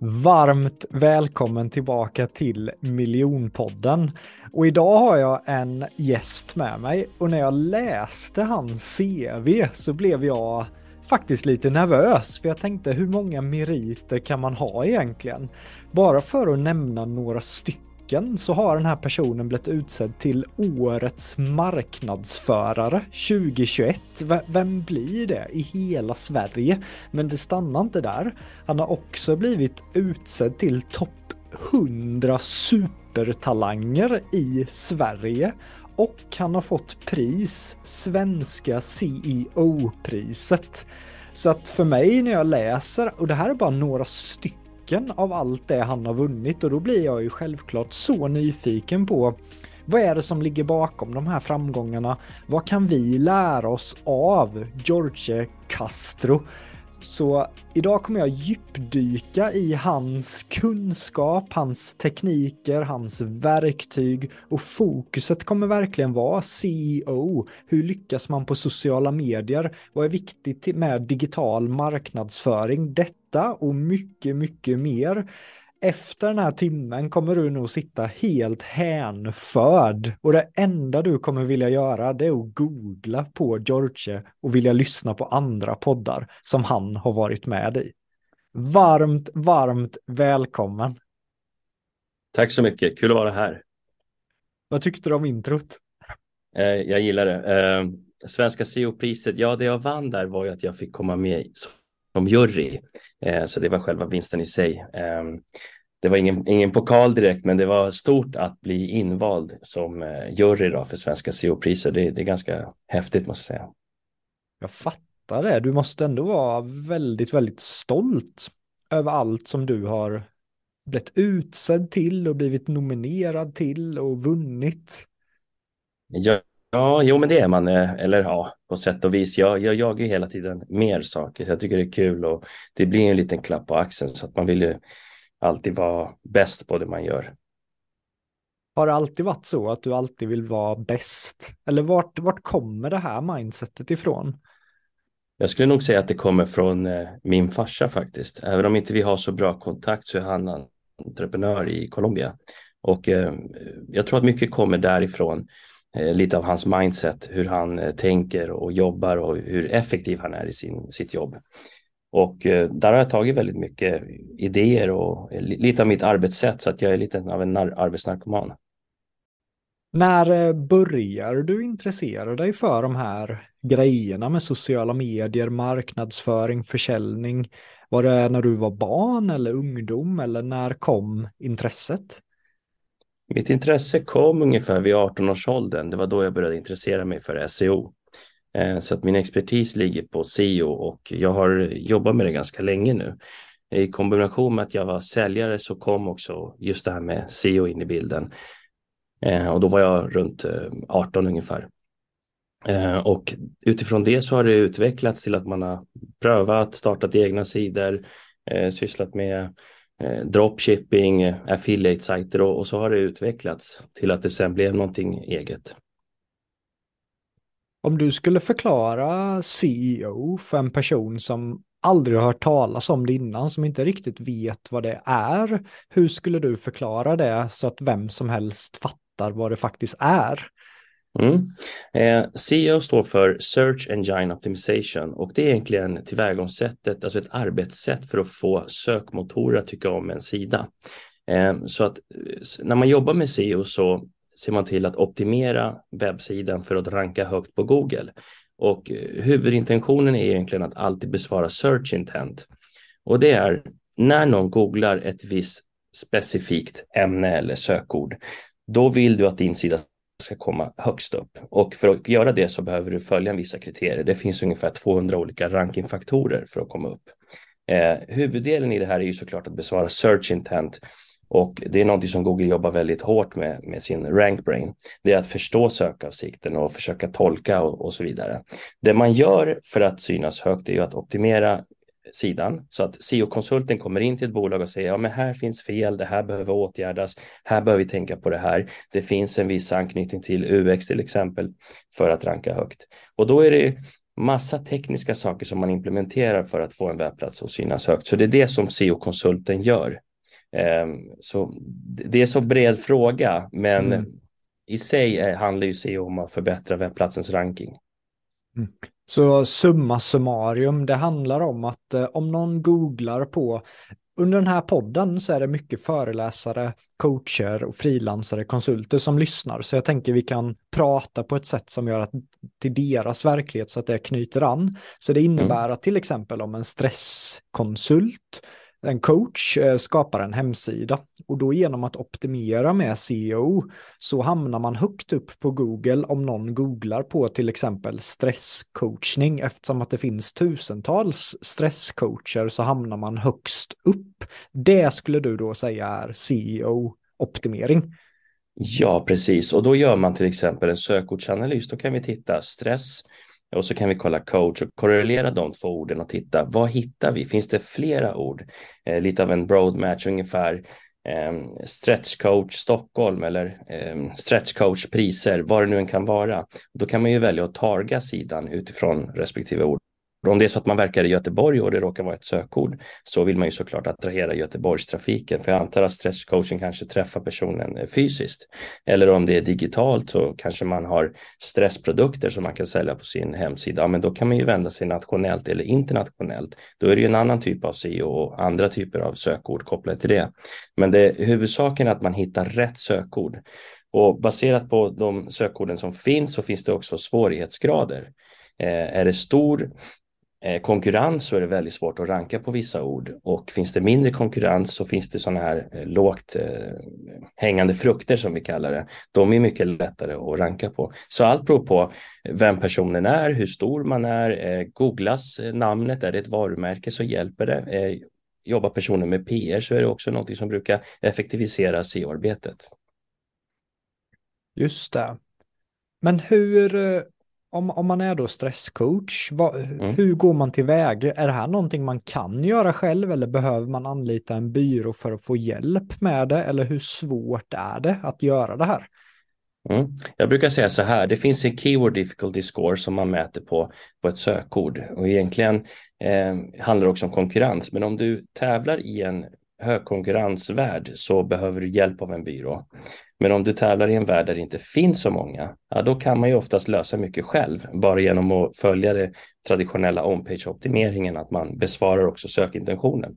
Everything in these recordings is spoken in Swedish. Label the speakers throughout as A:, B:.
A: Varmt välkommen tillbaka till Miljonpodden. Och idag har jag en gäst med mig och när jag läste hans CV så blev jag faktiskt lite nervös för jag tänkte hur många meriter kan man ha egentligen? Bara för att nämna några stycken boken så har den här personen blivit utsedd till Årets marknadsförare 2021. V vem blir det i hela Sverige? Men det stannar inte där. Han har också blivit utsedd till topp 100 supertalanger i Sverige och han har fått pris, Svenska CEO-priset. Så att för mig när jag läser, och det här är bara några stycken stycken av allt det han har vunnit och då blir jag ju självklart så nyfiken på vad är det som ligger bakom de här framgångarna? Vad kan vi lära oss av George Castro? Så idag kommer jag djupdyka i hans kunskap, hans tekniker, hans verktyg och fokuset kommer verkligen vara CEO. Hur lyckas man på sociala medier? Vad är viktigt med digital marknadsföring? Detta och mycket, mycket mer efter den här timmen kommer du nog sitta helt hänförd och det enda du kommer vilja göra det är att googla på George och vilja lyssna på andra poddar som han har varit med i. Varmt, varmt välkommen.
B: Tack så mycket, kul att vara här.
A: Vad tyckte du om introt?
B: Eh, jag gillar det. Eh, Svenska CEO-priset, ja det jag vann där var ju att jag fick komma med som jury. Eh, så det var själva vinsten i sig. Eh, det var ingen, ingen pokal direkt, men det var stort att bli invald som eh, jury då för svenska CO-priser. Det, det är ganska häftigt måste jag säga.
A: Jag fattar det. Du måste ändå vara väldigt, väldigt stolt över allt som du har blivit utsedd till och blivit nominerad till och vunnit.
B: Ja, Ja, jo men det är man, eh, eller ja, på sätt och vis. Jag, jag jagar ju hela tiden mer saker. Jag tycker det är kul och det blir en liten klapp på axeln så att man vill ju alltid vara bäst på det man gör.
A: Har det alltid varit så att du alltid vill vara bäst? Eller vart, vart kommer det här mindsetet ifrån?
B: Jag skulle nog säga att det kommer från eh, min farsa faktiskt. Även om inte vi har så bra kontakt så är han entreprenör i Colombia. Och eh, jag tror att mycket kommer därifrån. Eh, lite av hans mindset, hur han eh, tänker och jobbar och hur effektiv han är i sin, sitt jobb. Och eh, där har jag tagit väldigt mycket idéer och lite av mitt arbetssätt så att jag är lite av en arbetsnarkoman.
A: När börjar du intressera dig för de här grejerna med sociala medier, marknadsföring, försäljning? Var det när du var barn eller ungdom eller när kom intresset?
B: Mitt intresse kom ungefär vid 18-årsåldern. Det var då jag började intressera mig för SEO. Eh, så att min expertis ligger på SEO och jag har jobbat med det ganska länge nu. I kombination med att jag var säljare så kom också just det här med SEO in i bilden. Eh, och då var jag runt eh, 18 ungefär. Och utifrån det så har det utvecklats till att man har prövat, startat egna sidor, sysslat med Eh, dropshipping, eh, affiliate-sajter och, och, så har det utvecklats till att det sen blev någonting eget.
A: Om du skulle förklara CEO för en person som aldrig har hört talas om det innan, som inte riktigt vet vad det är, hur skulle du förklara det så att vem som helst fattar vad det faktiskt är?
B: Mm. Eh, SEO står för Search Engine Optimization och det är egentligen tillvägagångssättet, alltså ett arbetssätt för att få sökmotorer att tycka om en sida. Eh, så att när man jobbar med SEO så ser man till att optimera webbsidan för att ranka högt på Google. Och eh, huvudintentionen är egentligen att alltid besvara search intent. Och det är när någon googlar ett visst specifikt ämne eller sökord, då vill du att din sida ska komma högst upp. Och för att göra det så behöver du följa vissa kriterier. Det finns ungefär 200 olika rankingfaktorer för att komma upp. Eh, huvuddelen i det här är ju såklart att besvara search intent och det är någonting som Google jobbar väldigt hårt med, med sin rank brain. Det är att förstå sökavsikten och försöka tolka och, och så vidare. Det man gör för att synas högt är ju att optimera sidan så att SEO-konsulten kommer in till ett bolag och säger ja men här finns fel, det här behöver åtgärdas, här behöver vi tänka på det här. Det finns en viss anknytning till UX till exempel för att ranka högt. Och då är det massa tekniska saker som man implementerar för att få en webbplats att synas högt. Så det är det som SEO-konsulten gör. Ehm, så det är så bred fråga, men mm. i sig handlar ju SEO om att förbättra webbplatsens ranking.
A: Mm. Så summa summarum, det handlar om att eh, om någon googlar på under den här podden så är det mycket föreläsare, coacher och frilansare, konsulter som lyssnar. Så jag tänker vi kan prata på ett sätt som gör att till deras verklighet så att det knyter an. Så det innebär mm. att till exempel om en stresskonsult en coach eh, skapar en hemsida och då genom att optimera med SEO så hamnar man högt upp på Google om någon googlar på till exempel stresscoachning eftersom att det finns tusentals stresscoacher så hamnar man högst upp. Det skulle du då säga är SEO-optimering.
B: Ja, precis. Och då gör man till exempel en sökordsanalys. Då kan vi titta stress, och så kan vi kolla coach och korrelera de två orden och titta vad hittar vi? Finns det flera ord? Eh, lite av en broad match ungefär. Eh, stretch coach Stockholm eller eh, stretch coach priser, vad det nu än kan vara. Då kan man ju välja att targa sidan utifrån respektive ord om det är så att man verkar i Göteborg och det råkar vara ett sökord så vill man ju såklart attrahera Göteborgstrafiken för jag antar att stresscoaching kanske träffar personen eh, fysiskt. Eller om det är digitalt så kanske man har stressprodukter som man kan sälja på sin hemsida. Ja, men då kan man ju vända sig nationellt eller internationellt. Då är det ju en annan typ av SEO och andra typer av sökord kopplade till det. Men det huvudsaken är att man hittar rätt sökord. Och baserat på de sökorden som finns så finns det också svårighetsgrader. Eh, är det stor Eh, konkurrens så är det väldigt svårt att ranka på vissa ord och finns det mindre konkurrens så finns det sådana här eh, lågt eh, hängande frukter som vi kallar det. De är mycket lättare att ranka på. Så allt beror på vem personen är, hur stor man är, eh, googlas namnet, är det ett varumärke så hjälper det. Jobbar personen med PR så är det också något som brukar effektivisera SEO-arbetet.
A: Just det. Men hur, om, om man är då stresscoach, vad, mm. hur går man tillväga? Är det här någonting man kan göra själv eller behöver man anlita en byrå för att få hjälp med det? Eller hur svårt är det att göra det här?
B: Mm. Jag brukar säga så här, det finns en keyword difficulty score som man mäter på, på ett sökord och egentligen eh, handlar det också om konkurrens. Men om du tävlar i en högkonkurrensvärld så behöver du hjälp av en byrå. Men om du tävlar i en värld där det inte finns så många, ja, då kan man ju oftast lösa mycket själv, bara genom att följa det traditionella on-page-optimeringen, att man besvarar också sökintentionen.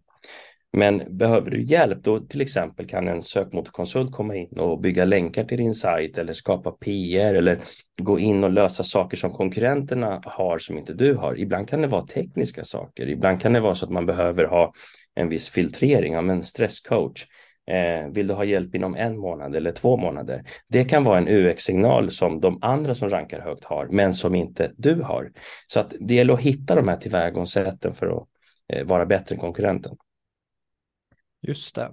B: Men behöver du hjälp, då till exempel kan en sökmotorkonsult komma in och bygga länkar till din sajt eller skapa PR eller gå in och lösa saker som konkurrenterna har som inte du har. Ibland kan det vara tekniska saker, ibland kan det vara så att man behöver ha en viss filtrering av en stresscoach. Eh, vill du ha hjälp inom en månad eller två månader? Det kan vara en UX-signal som de andra som rankar högt har, men som inte du har. Så att det gäller att hitta de här tillvägagångssätten för att eh, vara bättre än konkurrenten.
A: Just det.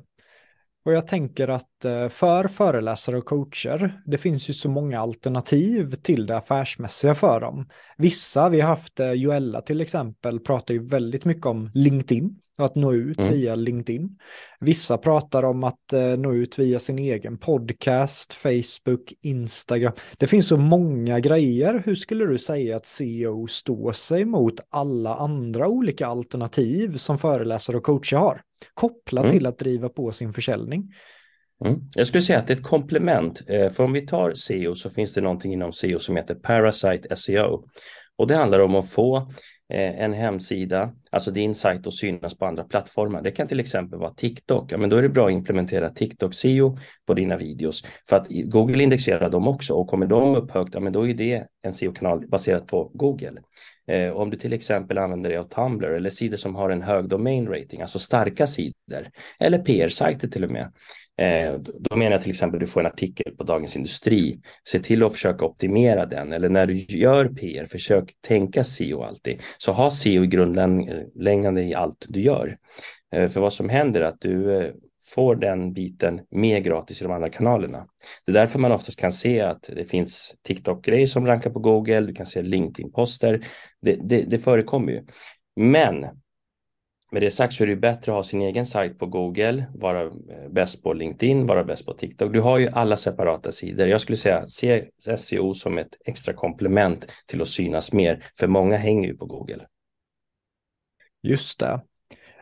A: Och jag tänker att eh, för föreläsare och coacher, det finns ju så många alternativ till det affärsmässiga för dem. Vissa, vi har haft eh, Joella till exempel, pratar ju väldigt mycket om LinkedIn att nå ut mm. via LinkedIn. Vissa pratar om att eh, nå ut via sin egen podcast, Facebook, Instagram. Det finns så många grejer. Hur skulle du säga att CEO står sig mot alla andra olika alternativ som föreläsare och coacher har? Kopplat mm. till att driva på sin försäljning.
B: Mm. Jag skulle säga att det är ett komplement. Eh, för om vi tar SEO så finns det någonting inom SEO som heter Parasite SEO. Och det handlar om att få Eh, en hemsida, alltså din sajt och synas på andra plattformar. Det kan till exempel vara TikTok. Ja, men då är det bra att implementera TikTok SEO på dina videos för att Google indexerar dem också och kommer de upp högt, ja, men då är det en SEO-kanal baserat på Google. Eh, om du till exempel använder dig av Tumblr eller sidor som har en hög domain rating, alltså starka sidor eller PR-sajter till och med, Eh, då menar jag till exempel du får en artikel på Dagens Industri. Se till att försöka optimera den eller när du gör PR, försök tänka SEO alltid. Så ha SEO i grundläggande i allt du gör. Eh, för vad som händer är att du eh, får den biten mer gratis i de andra kanalerna. Det är därför man oftast kan se att det finns TikTok-grejer som rankar på Google, du kan se LinkedIn-poster. Det, det, det förekommer ju. Men med det sagt så är det bättre att ha sin egen sajt på Google, vara eh, bäst på LinkedIn, vara bäst på TikTok. Du har ju alla separata sidor. Jag skulle säga se SEO som ett extra komplement till att synas mer, för många hänger ju på Google.
A: Just det.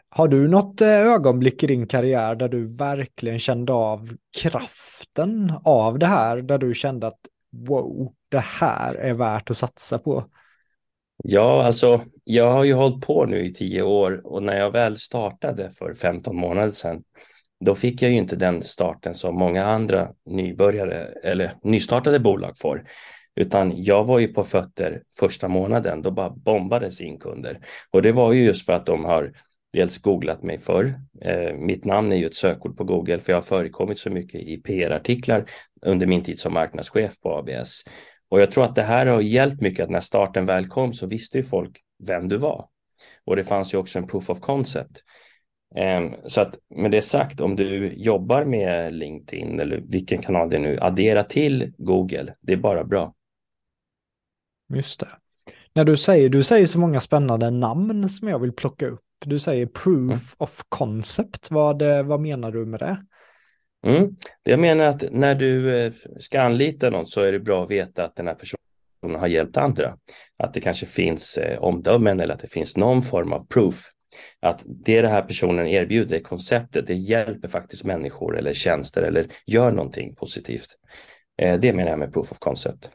A: Har du något eh, ögonblick i din karriär där du verkligen kände av kraften av det här, där du kände att wow, det här är värt att satsa på?
B: Ja, alltså jag har ju hållit på nu i tio år och när jag väl startade för 15 månader sedan, då fick jag ju inte den starten som många andra nybörjare eller nystartade bolag får. Utan jag var ju på fötter första månaden, då bara bombades in kunder. Och det var ju just för att de har dels googlat mig förr. Eh, mitt namn är ju ett sökord på Google för jag har förekommit så mycket i PR-artiklar under min tid som marknadschef på ABS. Och jag tror att det här har hjälpt mycket att när starten väl kom så visste ju folk vem du var. Och det fanns ju också en proof of concept. Ehm, så att med det sagt, om du jobbar med LinkedIn eller vilken kanal det är nu, addera till Google. Det är bara bra.
A: Just det. När du säger, du säger så många spännande namn som jag vill plocka upp. Du säger proof mm. of concept. Vad, vad menar du med det?
B: Mm. Jag menar att när du eh, ska anlita någon så är det bra att veta att den här personen har hjälpt andra. Att det kanske finns eh, omdömen eller att det finns någon form av proof. Att det den här personen erbjuder, konceptet, det hjälper faktiskt människor eller tjänster eller gör någonting positivt. Eh, det menar jag med proof of concept.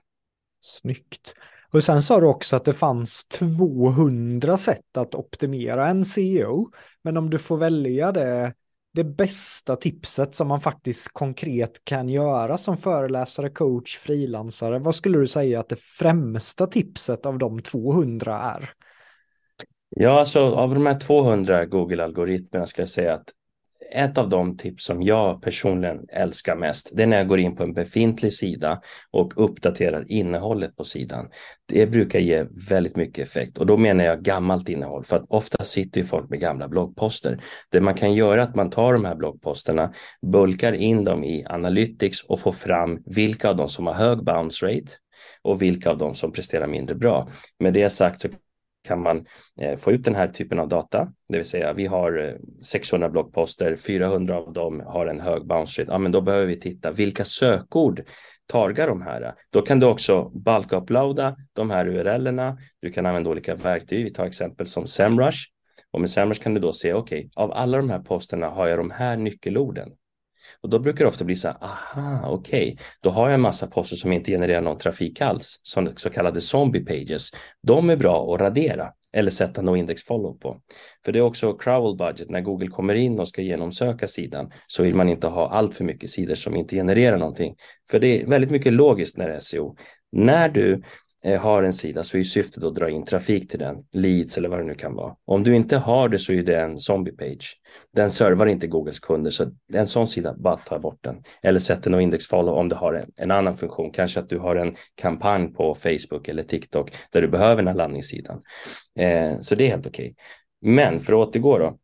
A: Snyggt. Och sen sa du också att det fanns 200 sätt att optimera en CEO. Men om du får välja det det bästa tipset som man faktiskt konkret kan göra som föreläsare, coach, frilansare? Vad skulle du säga att det främsta tipset av de 200 är?
B: Ja, alltså av de här 200 Google-algoritmerna ska jag säga att ett av de tips som jag personligen älskar mest, det är när jag går in på en befintlig sida och uppdaterar innehållet på sidan. Det brukar ge väldigt mycket effekt och då menar jag gammalt innehåll för att ofta sitter ju folk med gamla bloggposter. Det man kan göra är att man tar de här bloggposterna, bulkar in dem i Analytics och får fram vilka av dem som har hög bounce rate och vilka av dem som presterar mindre bra. Med det sagt så kan man eh, få ut den här typen av data, det vill säga vi har 600 bloggposter, 400 av dem har en hög bounce rate. Ja, men då behöver vi titta vilka sökord targar de här. Då kan du också bulk-uploada de här URLerna. Du kan använda olika verktyg. Vi tar exempel som SEMrush och med SEMrush kan du då se okej, okay, av alla de här posterna har jag de här nyckelorden. Och då brukar det ofta bli så här, aha, okej, okay. då har jag en massa poster som inte genererar någon trafik alls, som så kallade zombie pages. De är bra att radera eller sätta no index follow på. För det är också crawl budget, när Google kommer in och ska genomsöka sidan så vill man inte ha allt för mycket sidor som inte genererar någonting. För det är väldigt mycket logiskt när det är SEO. När du Eh, har en sida så är syftet att dra in trafik till den, leads eller vad det nu kan vara. Om du inte har det så är det en zombie page. Den servar inte Googles kunder så en sån sida, bara ta bort den. Eller sätt en index follow om du har en, en, annan funktion. Kanske att du har en kampanj på Facebook eller TikTok där du behöver den här landningssidan. Eh, så det är helt okej. Okay. Men för att återgå då.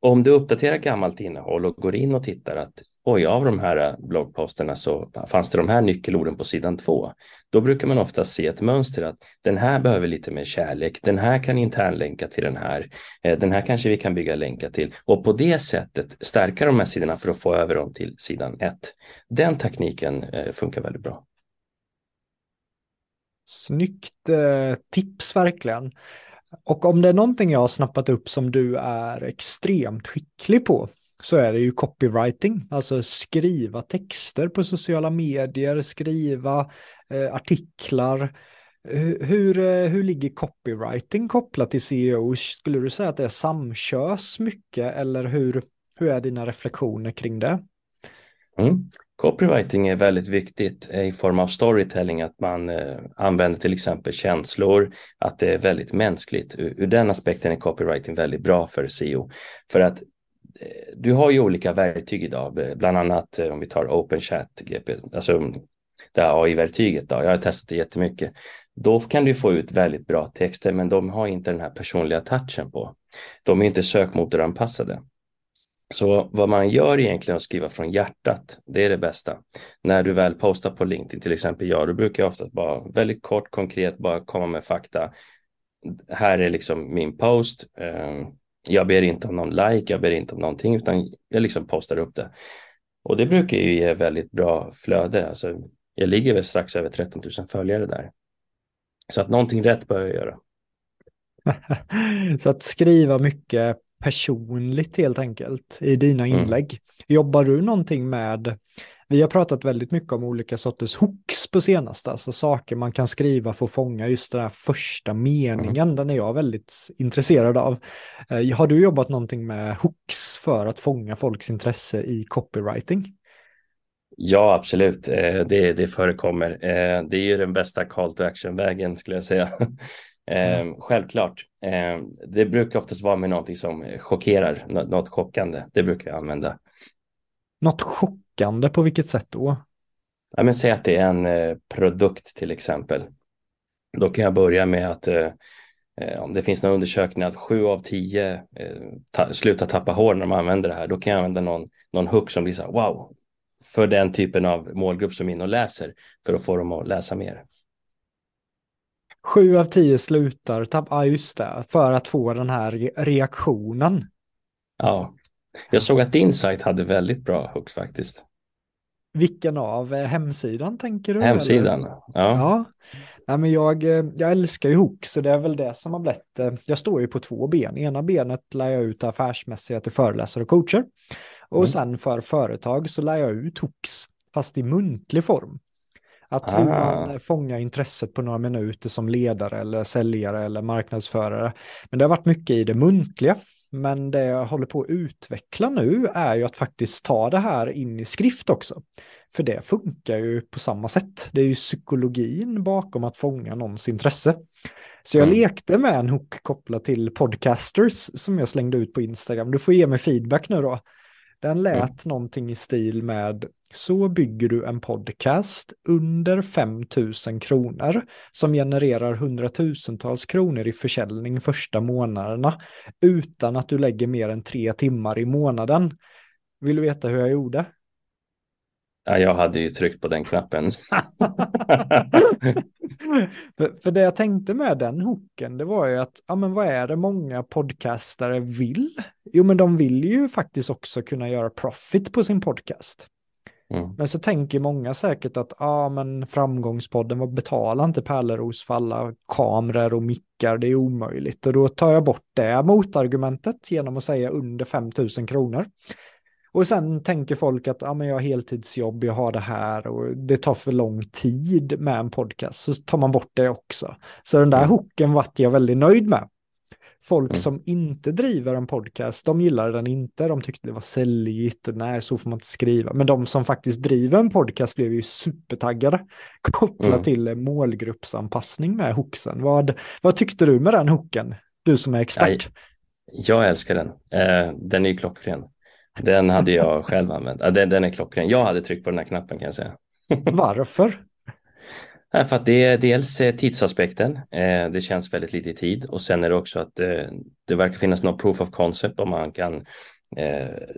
B: Om du uppdaterar gammalt innehåll och går in och tittar att oj, av de här eh, bloggposterna så fanns det de här nyckelorden på sidan två. Då brukar man ofta se ett mönster att den här behöver lite mer kärlek, den här kan internlänka till den här, eh, den här kanske vi kan bygga länkar till och på det sättet stärka de här sidorna för att få över dem till sidan ett. Den tekniken eh, funkar väldigt bra.
A: Snyggt tips verkligen. Och om det är någonting jag har snappat upp som du är extremt skicklig på så är det ju copywriting, alltså skriva texter på sociala medier, skriva eh, artiklar. Hur, hur, eh, hur ligger copywriting kopplat till CEO? Skulle du säga att det samkörs mycket eller hur, hur är dina reflektioner kring det?
B: Mm. Copywriting är väldigt viktigt i form av storytelling, att man eh, använder till exempel känslor, att det är väldigt mänskligt. Ur, ur den aspekten är copywriting väldigt bra för SEO. För att Eh, du har ju olika verktyg idag, eh, bland annat eh, om vi tar OpenChat, GP, alltså det här AI-verktyget. Då. Jag har testat det jättemycket. Då kan du få ut väldigt bra texter, men de har inte den här personliga touchen på. De är inte sökmotoranpassade. Så vad man gör egentligen är att skriva från hjärtat. Det är det bästa. När du väl postar på LinkedIn, till exempel jag, då brukar jag ofta bara väldigt kort, konkret, bara komma med fakta. Här är liksom min post. Jag ber inte om någon like, jag ber inte om någonting, utan jag liksom postar upp det. Och det brukar ju ge väldigt bra flöde. Alltså, jag ligger väl strax över 13 000 följare där. Så att någonting rätt bör jag göra.
A: Så att skriva mycket personligt helt enkelt i dina mm. inlägg. Mm. Jobbar du någonting med, vi har pratat väldigt mycket om olika sorters hooks på senaste, alltså saker man kan skriva för att fånga just den här första meningen, mm. den är jag väldigt intresserad av. Eh, har du jobbat någonting med hooks för att fånga folks intresse i copywriting?
B: Ja, absolut. Eh, det, det förekommer. Eh, det är ju den bästa call to action-vägen skulle jag säga. Mm. Självklart. Det brukar oftast vara med någonting som chockerar, något chockande. Det brukar jag använda.
A: Något chockande på vilket sätt då?
B: Ja, men säg att det är en eh, produkt till exempel. Då kan jag börja med att eh, eh, om det finns någon undersökning att sju av tio eh, ta, slutar tappa hår när de använder det här, då kan jag använda någon, någon hook som blir så här, wow, för den typen av målgrupp som är inne och läser, för att få dem att läsa mer.
A: Sju av tio slutar tappa, ja just det, för att få den här reaktionen.
B: Ja, jag såg att din sajt hade väldigt bra hooks faktiskt.
A: Vilken av? Eh, hemsidan tänker du?
B: Hemsidan, eller? ja.
A: ja. Nej, men jag, eh, jag älskar ju hooks så det är väl det som har blivit, eh, jag står ju på två ben. Ena benet lär jag ut affärsmässiga till föreläsare och coacher. Och mm. sen för företag så lär jag ut hooks, fast i muntlig form. Att hur man ah. fångar intresset på några minuter som ledare eller säljare eller marknadsförare. Men det har varit mycket i det muntliga. Men det jag håller på att utveckla nu är ju att faktiskt ta det här in i skrift också. För det funkar ju på samma sätt. Det är ju psykologin bakom att fånga någons intresse. Så jag mm. lekte med en hook kopplat till podcasters som jag slängde ut på Instagram. Du får ge mig feedback nu då. Den lät mm. någonting i stil med så bygger du en podcast under 5 000 kronor som genererar hundratusentals kronor i försäljning första månaderna utan att du lägger mer än tre timmar i månaden. Vill du veta hur jag gjorde?
B: Ja, jag hade ju tryckt på den knappen.
A: för, för det jag tänkte med den hooken, det var ju att, ja men vad är det många podcastare vill? Jo men de vill ju faktiskt också kunna göra profit på sin podcast. Mm. Men så tänker många säkert att ja, men framgångspodden, vad betalar inte Pärleros för alla kameror och mickar, det är omöjligt. Och då tar jag bort det motargumentet genom att säga under 5 000 kronor. Och sen tänker folk att ja, men jag har heltidsjobb, jag har det här och det tar för lång tid med en podcast. Så tar man bort det också. Så den där mm. hooken vart jag väldigt nöjd med. Folk mm. som inte driver en podcast, de gillade den inte, de tyckte det var säljigt och nej, så får man inte skriva. Men de som faktiskt driver en podcast blev ju supertaggade kopplat mm. till målgruppsanpassning med hooksen. Vad, vad tyckte du med den hooken? Du som är expert.
B: Jag, jag älskar den. Eh, den är ju klockren. Den hade jag själv använt. Ja, den, den är klockren. Jag hade tryckt på den här knappen kan jag säga.
A: Varför?
B: För att det är dels eh, tidsaspekten, eh, det känns väldigt lite i tid och sen är det också att eh, det verkar finnas något proof of concept om man kan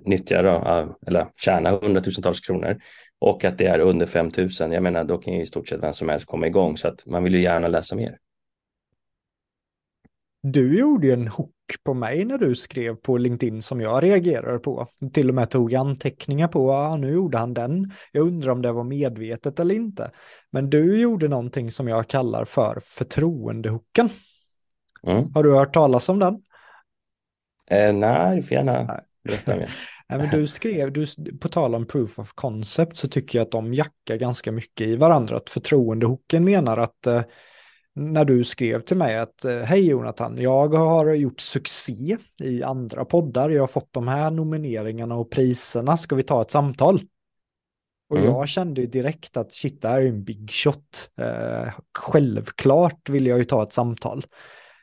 B: nyttja då, eller tjäna hundratusentals kronor och att det är under 5000, jag menar då kan ju i stort sett vem som helst komma igång så att man vill ju gärna läsa mer.
A: Du gjorde ju en hook på mig när du skrev på LinkedIn som jag reagerade på. Till och med tog anteckningar på, ja nu gjorde han den. Jag undrar om det var medvetet eller inte. Men du gjorde någonting som jag kallar för förtroendehooken. Mm. Har du hört talas om den?
B: Eh, nej, du får gärna berätta mer.
A: Nej, men du skrev, du, på tal om proof of concept så tycker jag att de jackar ganska mycket i varandra. Att förtroendehooken menar att eh, när du skrev till mig att eh, hej Jonathan, jag har gjort succé i andra poddar, jag har fått de här nomineringarna och priserna, ska vi ta ett samtal? Och mm. jag kände direkt att shit, det här är en big shot. Eh, självklart vill jag ju ta ett samtal.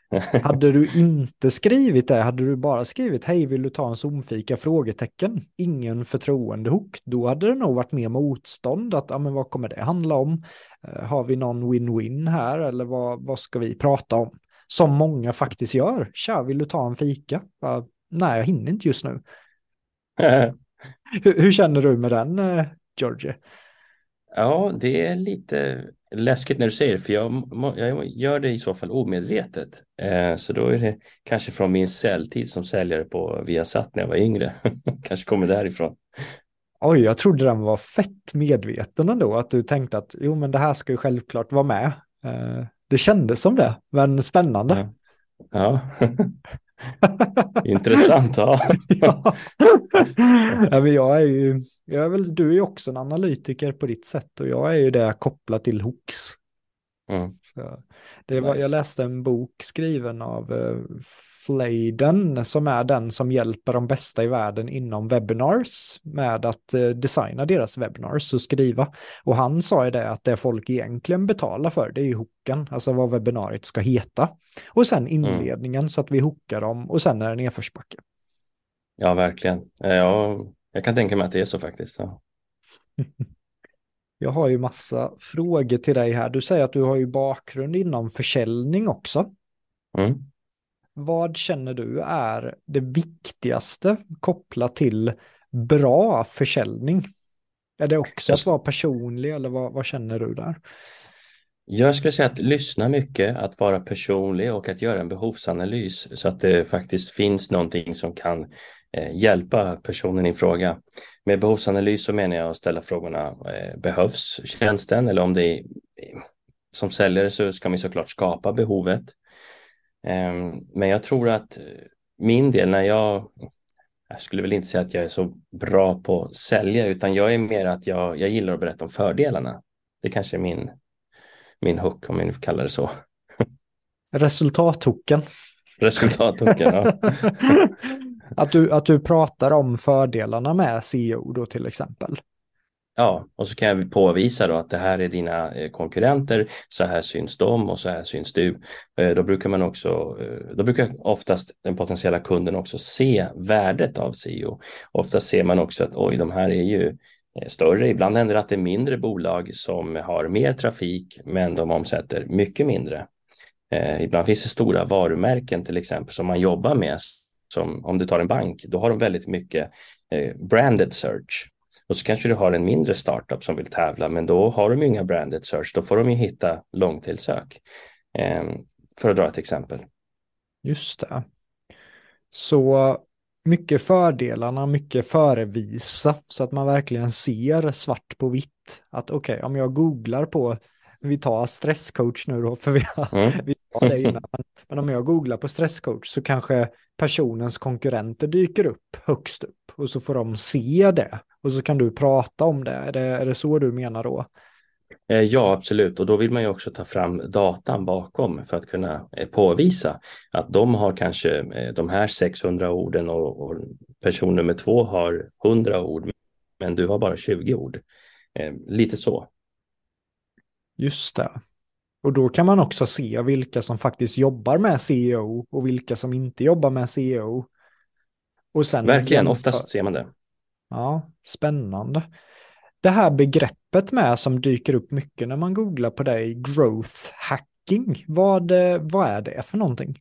A: hade du inte skrivit det, hade du bara skrivit hej vill du ta en zoomfika frågetecken, ingen förtroendehook, då hade det nog varit mer motstånd att ja men vad kommer det handla om? Uh, har vi någon win-win här eller vad, vad ska vi prata om? Som många faktiskt gör. Tja, vill du ta en fika? Uh, nej, jag hinner inte just nu. hur, hur, känner du med den, uh, Georgie?
B: Ja, det är lite läskigt när du säger det, för jag, jag gör det i så fall omedvetet. Eh, så då är det kanske från min säljtid som säljare på Viasat när jag var yngre. kanske kommer därifrån.
A: Oj, jag trodde den var fett medveten ändå, att du tänkte att jo, men det här ska ju självklart vara med. Eh, det kändes som det, men spännande.
B: Ja. ja. Intressant, ja.
A: ja. ja men jag är ju, jag är väl, du är ju också en analytiker på ditt sätt och jag är ju det kopplat till hooks. Mm. det var, nice. Jag läste en bok skriven av uh, Flayden som är den som hjälper de bästa i världen inom webinars med att uh, designa deras webinars och skriva. Och han sa ju det att det folk egentligen betalar för det är ju hooken, alltså vad webbinariet ska heta. Och sen mm. inledningen mm. så att vi hookar dem och sen är det nedförsbacke.
B: Ja, verkligen. Ja, jag kan tänka mig att det är så faktiskt. Ja.
A: Jag har ju massa frågor till dig här. Du säger att du har ju bakgrund inom försäljning också. Mm. Vad känner du är det viktigaste kopplat till bra försäljning? Är det också att vara personlig eller vad, vad känner du där?
B: Jag skulle säga att lyssna mycket, att vara personlig och att göra en behovsanalys så att det faktiskt finns någonting som kan hjälpa personen i fråga. Med behovsanalys så menar jag att ställa frågorna, eh, behövs tjänsten? Eller om det är, som säljare så ska man såklart skapa behovet. Ehm, men jag tror att min del när jag, jag skulle väl inte säga att jag är så bra på att sälja, utan jag är mer att jag, jag gillar att berätta om fördelarna. Det kanske är min, min hook, om jag nu får kalla det så.
A: Resultathooken.
B: Resultathooken, ja.
A: Att du, att du pratar om fördelarna med CEO då till exempel.
B: Ja, och så kan jag påvisa då att det här är dina eh, konkurrenter, så här syns de och så här syns du. Eh, då brukar man också, eh, då brukar oftast den potentiella kunden också se värdet av CEO. Oftast ser man också att oj, de här är ju större. Ibland händer det att det är mindre bolag som har mer trafik, men de omsätter mycket mindre. Ibland finns det stora varumärken till exempel som man jobbar med som om du tar en bank, då har de väldigt mycket eh, branded search. Och så kanske du har en mindre startup som vill tävla, men då har de ju inga branded search. Då får de ju hitta långtillsök. Eh, för att dra ett exempel.
A: Just det. Så mycket fördelarna, mycket förevisa så att man verkligen ser svart på vitt. Att okej, okay, om jag googlar på, vi tar stresscoach nu då, för vi har, mm. vi har det innan. Men om jag googlar på stresscoach så kanske personens konkurrenter dyker upp högst upp och så får de se det och så kan du prata om det. Är det, är det så du menar då?
B: Eh, ja, absolut. Och då vill man ju också ta fram datan bakom för att kunna eh, påvisa att de har kanske eh, de här 600 orden och, och person nummer två har 100 ord, men du har bara 20 ord. Lite så.
A: Just det. Och då kan man också se vilka som faktiskt jobbar med CEO och vilka som inte jobbar med CEO.
B: Och sen Verkligen, oftast ser man det.
A: Ja, spännande. Det här begreppet med som dyker upp mycket när man googlar på det, growth hacking, vad, vad är det för någonting?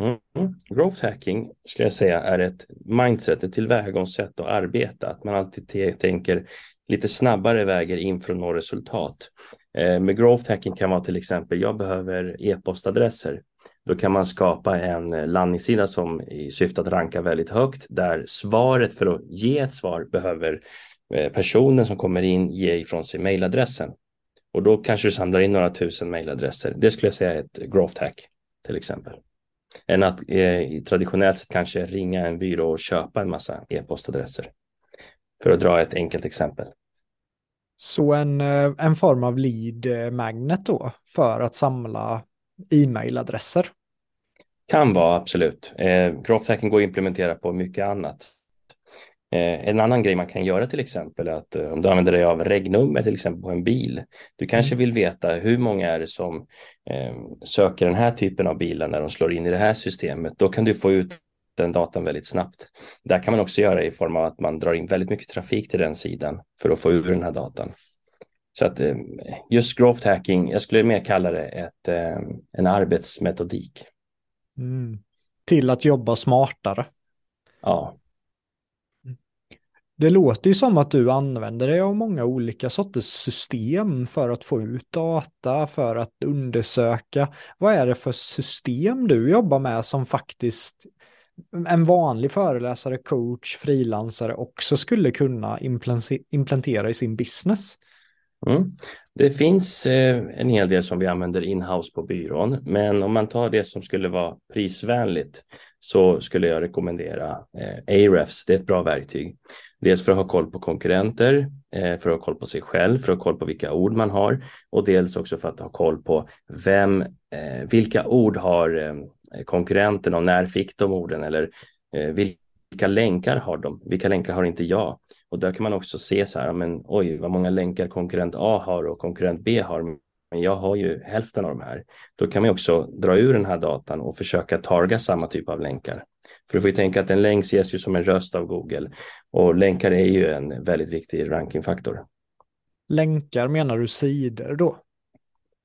B: Mm. Growth hacking skulle jag säga är ett mindset, ett tillvägagångssätt att arbeta. Att man alltid tänker lite snabbare vägar in för att nå resultat. Eh, med growth hacking kan vara till exempel, jag behöver e-postadresser. Då kan man skapa en eh, landningssida som i syfte att ranka väldigt högt där svaret för att ge ett svar behöver eh, personen som kommer in ge ifrån sig mejladressen. Och då kanske du samlar in några tusen mejladresser. Det skulle jag säga är ett growth hack till exempel. Än att eh, traditionellt sett kanske ringa en byrå och köpa en massa e-postadresser. För att dra ett enkelt exempel.
A: Så en, eh, en form av lead magnet då för att samla e-mailadresser?
B: Kan vara, absolut. Eh, growth hacking går att implementera på mycket annat. Eh, en annan grej man kan göra till exempel är att eh, om du använder dig av regnummer till exempel på en bil. Du kanske mm. vill veta hur många är det som eh, söker den här typen av bilar när de slår in i det här systemet. Då kan du få ut den datan väldigt snabbt. Där kan man också göra i form av att man drar in väldigt mycket trafik till den sidan för att få ur den här datan. Så att eh, just growth hacking, jag skulle mer kalla det ett, eh, en arbetsmetodik.
A: Mm. Till att jobba smartare.
B: Ja.
A: Det låter ju som att du använder dig av många olika sorters system för att få ut data, för att undersöka. Vad är det för system du jobbar med som faktiskt en vanlig föreläsare, coach, frilansare också skulle kunna implementera i sin business?
B: Mm. Det finns eh, en hel del som vi använder inhouse på byrån, men om man tar det som skulle vara prisvänligt så skulle jag rekommendera eh, Ahrefs. Det är ett bra verktyg. Dels för att ha koll på konkurrenter, eh, för att ha koll på sig själv, för att ha koll på vilka ord man har och dels också för att ha koll på vem, eh, vilka ord har eh, Eh, konkurrenterna konkurrenten och när fick de orden eller eh, vilka länkar har de? Vilka länkar har inte jag? Och där kan man också se så här, men oj, vad många länkar konkurrent A har och konkurrent B har, men jag har ju hälften av de här. Då kan man också dra ur den här datan och försöka targa samma typ av länkar. För du får ju tänka att en länk ses ju som en röst av Google och länkar är ju en väldigt viktig rankingfaktor.
A: Länkar menar du sidor då?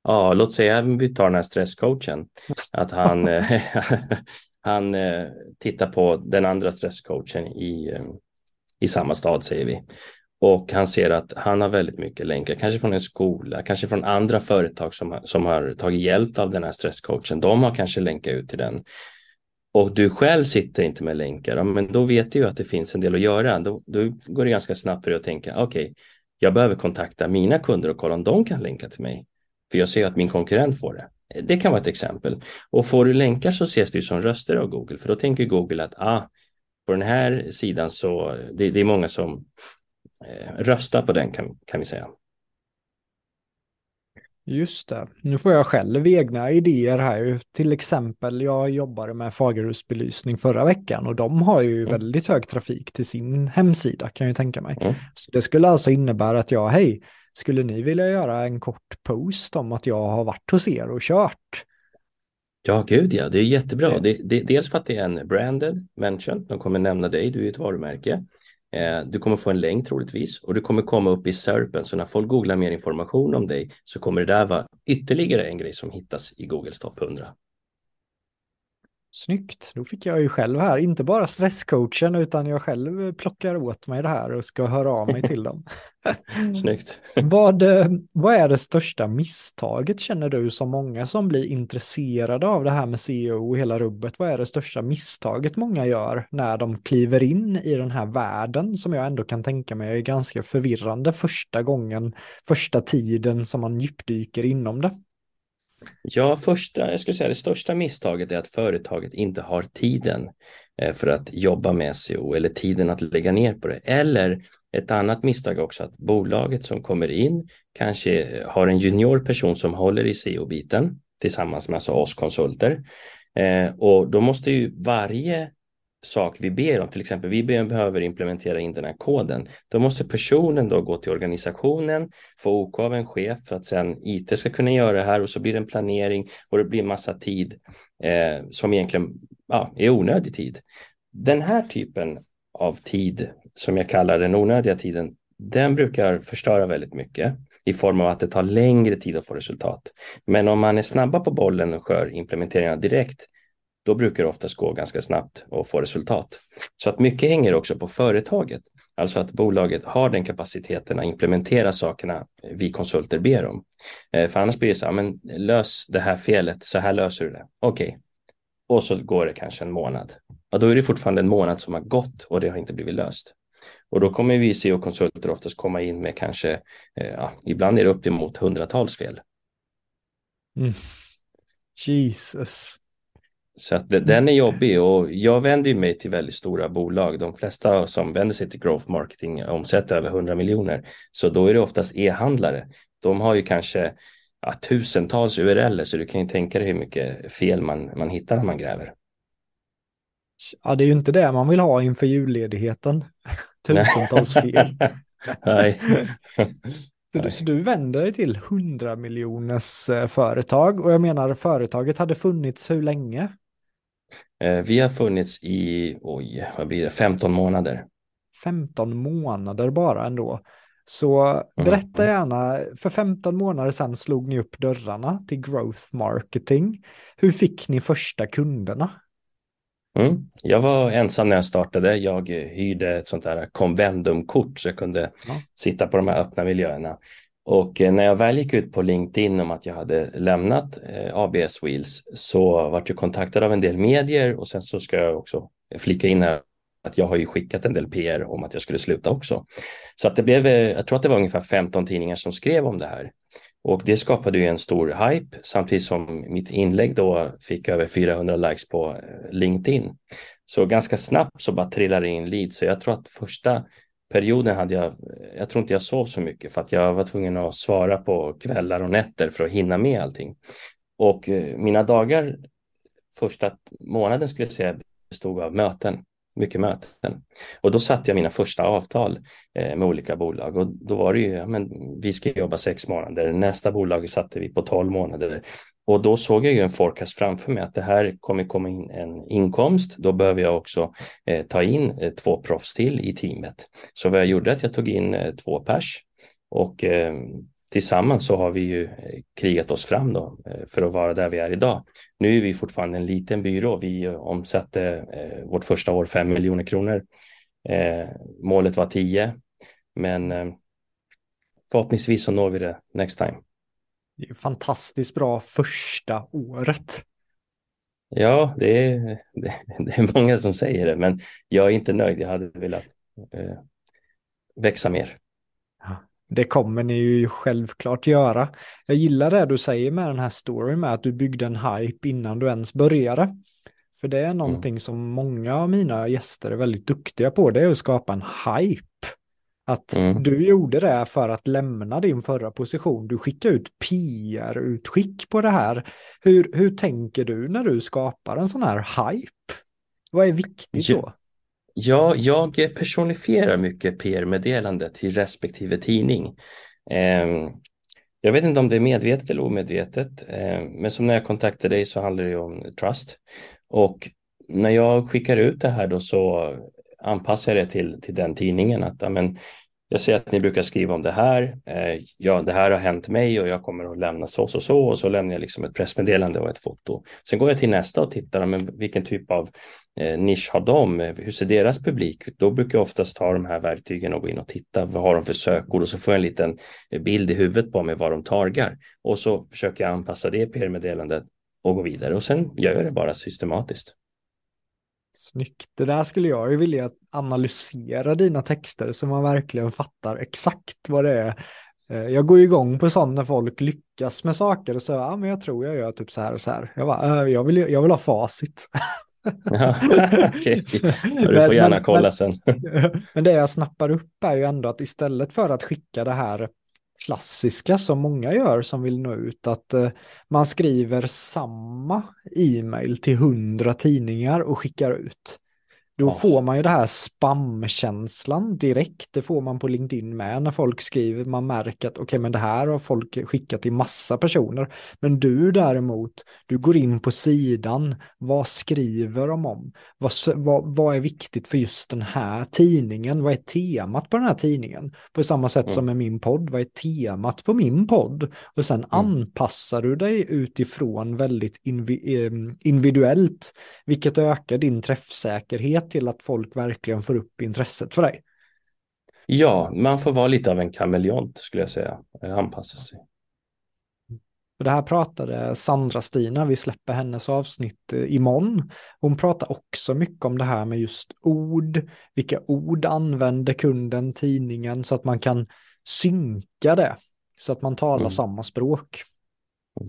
B: Ja, låt säga vi tar den här stresscoachen. Att han, han eh, tittar på den andra stresscoachen i, eh, i samma stad säger vi. Och han ser att han har väldigt mycket länkar, kanske från en skola, kanske från andra företag som, som har tagit hjälp av den här stresscoachen. De har kanske länkat ut till den. Och du själv sitter inte med länkar, men då vet du ju att det finns en del att göra. Då, då går det ganska snabbt för dig att tänka, okej, okay, jag behöver kontakta mina kunder och kolla om de kan länka till mig. För jag ser att min konkurrent får det. Det kan vara ett exempel. Och får du länkar så ses det som röster av Google, för då tänker Google att ah, på den här sidan så det, det är många som eh, röstar på den kan, kan vi säga.
A: Just det. Nu får jag själv egna idéer här. Till exempel, jag jobbade med Fagerhusbelysning förra veckan och de har ju mm. väldigt hög trafik till sin hemsida kan jag tänka mig. Mm. Så det skulle alltså innebära att jag, hej, skulle ni vilja göra en kort post om att jag har varit hos er och kört?
B: Ja, gud ja, det är jättebra. Det, det, dels för att det är en branded mention, de kommer nämna dig, du är ett varumärke. Eh, du kommer få en länk troligtvis och du kommer komma upp i SERPen, så när folk googlar mer information om dig så kommer det där vara ytterligare en grej som hittas i Googles topp 100.
A: Snyggt, då fick jag ju själv här, inte bara stresscoachen utan jag själv plockar åt mig det här och ska höra av mig till dem.
B: Snyggt.
A: vad, eh, vad är det största misstaget känner du som många som blir intresserade av det här med CEO och hela rubbet? Vad är det största misstaget många gör när de kliver in i den här världen som jag ändå kan tänka mig är ganska förvirrande första gången, första tiden som man djupdyker inom det?
B: Ja, första, jag skulle säga det största misstaget är att företaget inte har tiden eh, för att jobba med SEO eller tiden att lägga ner på det. Eller ett annat misstag också att bolaget som kommer in kanske eh, har en junior person som håller i SEO-biten tillsammans med alltså oss konsulter. Eh, och då måste ju varje sak vi ber om, till exempel vi behöver implementera in den här koden, då måste personen då gå till organisationen, få OK av en chef för att sen IT ska kunna göra det här och så blir det en planering och det blir en massa tid eh, som egentligen ja, är onödig tid. Den här typen av tid som jag kallar den onödiga tiden, den brukar förstöra väldigt mycket i form av att det tar längre tid att få resultat. Men om man är snabba på bollen och kör implementeringarna direkt, då brukar det oftast gå ganska snabbt och få resultat. Så att mycket hänger också på företaget. Alltså att bolaget har den kapaciteten att implementera sakerna vi konsulter ber om. Eh, för annars blir det så här, men lös det här felet, så här löser du det. Okej. Okay. Och så går det kanske en månad. Ja, då är det fortfarande en månad som har gått och det har inte blivit löst. Och då kommer vi se och konsulter oftast komma in med kanske, eh, ja, ibland är det upp emot hundratals fel.
A: Mm. Jesus.
B: Så att den är jobbig och jag vänder mig till väldigt stora bolag. De flesta som vänder sig till growth marketing omsätter över 100 miljoner. Så då är det oftast e-handlare. De har ju kanske ja, tusentals URL så du kan ju tänka dig hur mycket fel man, man hittar när man gräver.
A: Ja, det är ju inte det man vill ha inför julledigheten. Tusentals fel.
B: Nej.
A: Så du, så du vänder dig till 100 miljoners eh, företag och jag menar företaget hade funnits hur länge?
B: Eh, vi har funnits i, oj, vad blir det, 15 månader.
A: 15 månader bara ändå. Så mm. berätta gärna, för 15 månader sedan slog ni upp dörrarna till growth marketing. Hur fick ni första kunderna?
B: Mm. Jag var ensam när jag startade. Jag hyrde ett sånt där konvendumkort så jag kunde ja. sitta på de här öppna miljöerna. Och eh, när jag väl gick ut på LinkedIn om att jag hade lämnat eh, ABS Wheels så vart jag kontaktad av en del medier och sen så ska jag också flika in här att jag har ju skickat en del PR om att jag skulle sluta också. Så att det blev, eh, jag tror att det var ungefär 15 tidningar som skrev om det här. Och det skapade ju en stor hype samtidigt som mitt inlägg då fick över 400 likes på LinkedIn. Så ganska snabbt så bara trillade det in leads. Så jag tror att första perioden hade jag, jag tror inte jag sov så mycket för att jag var tvungen att svara på kvällar och nätter för att hinna med allting. Och eh, mina dagar första månaden skulle jag säga bestod av möten, mycket möten. Och då satte jag mina första avtal eh, med olika bolag och då var det ju, men vi ska jobba sex månader, nästa bolag satte vi på tolv månader och då såg jag ju en forecast framför mig att det här kommer komma in en inkomst. Då behöver jag också eh, ta in eh, två proffs till i teamet. Så vad jag gjorde är att jag tog in eh, två pers och eh, tillsammans så har vi ju eh, krigat oss fram då eh, för att vara där vi är idag. Nu är vi fortfarande en liten byrå. Vi eh, omsatte eh, vårt första år 5 miljoner kronor. målet var 10, men förhoppningsvis så når vi det next time.
A: Det är fantastiskt bra första året.
B: Ja, det är, det, det är många som säger det, men jag är inte nöjd. Jag hade velat eh, växa mer.
A: Det kommer ni ju självklart göra. Jag gillar det du säger med den här storyn med att du byggde en hype innan du ens började. För det är någonting mm. som många av mina gäster är väldigt duktiga på, det är att skapa en hype. Att mm. du gjorde det för att lämna din förra position. Du skickade ut PR-utskick på det här. Hur, hur tänker du när du skapar en sån här hype? Vad är viktigt då?
B: Ja, jag personifierar mycket PR-meddelande till respektive tidning. Eh, jag vet inte om det är medvetet eller omedvetet, eh, men som när jag kontaktade dig så handlar det om trust. Och när jag skickar ut det här då så anpassa det till, till den tidningen. Att, amen, jag ser att ni brukar skriva om det här. Eh, ja, det här har hänt mig och jag kommer att lämna så och så, så och så lämnar jag liksom ett pressmeddelande och ett foto. Sen går jag till nästa och tittar, men vilken typ av eh, nisch har de? Hur ser deras publik ut? Då brukar jag oftast ta de här verktygen och gå in och titta. Vad har de för sökord? Och så får jag en liten eh, bild i huvudet på mig vad de targar. Och så försöker jag anpassa det PR-meddelandet och gå vidare och sen gör jag det bara systematiskt.
A: Snyggt. Det där skulle jag ju vilja analysera dina texter så man verkligen fattar exakt vad det är. Eh, jag går igång på sånt när folk lyckas med saker och säger ja men jag tror jag gör typ så här och så här. Jag, bara, äh, jag, vill, jag vill ha facit.
B: Ja, okay. Du får gärna kolla men, sen.
A: men det jag snappar upp är ju ändå att istället för att skicka det här klassiska som många gör som vill nå ut, att eh, man skriver samma e-mail till hundra tidningar och skickar ut. Då oh. får man ju det här spamkänslan direkt. Det får man på LinkedIn med när folk skriver. Man märker att okej, okay, men det här har folk skickat till massa personer. Men du däremot, du går in på sidan. Vad skriver de om? Vad, vad, vad är viktigt för just den här tidningen? Vad är temat på den här tidningen? På samma sätt mm. som med min podd. Vad är temat på min podd? Och sen mm. anpassar du dig utifrån väldigt individuellt, vilket ökar din träffsäkerhet till att folk verkligen får upp intresset för dig?
B: Ja, man får vara lite av en kameleont skulle jag säga, anpassa sig.
A: det här pratade Sandra-Stina, vi släpper hennes avsnitt eh, imorgon. Hon pratar också mycket om det här med just ord, vilka ord använder kunden, tidningen, så att man kan synka det, så att man talar mm. samma språk.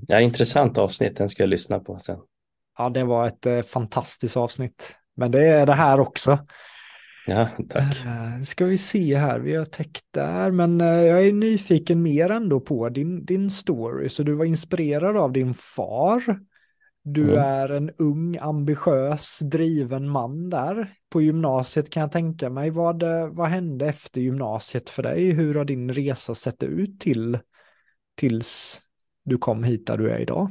B: Ja, intressant avsnitt, den ska jag lyssna på sen.
A: Ja, det var ett eh, fantastiskt avsnitt. Men det är det här också.
B: Ja, tack.
A: Uh, ska vi se här, vi har täckt där, men uh, jag är nyfiken mer ändå på din, din story. Så du var inspirerad av din far. Du mm. är en ung, ambitiös, driven man där. På gymnasiet kan jag tänka mig. Vad, eh, vad hände efter gymnasiet för dig? Hur har din resa sett ut till tills du kom hit där du är idag?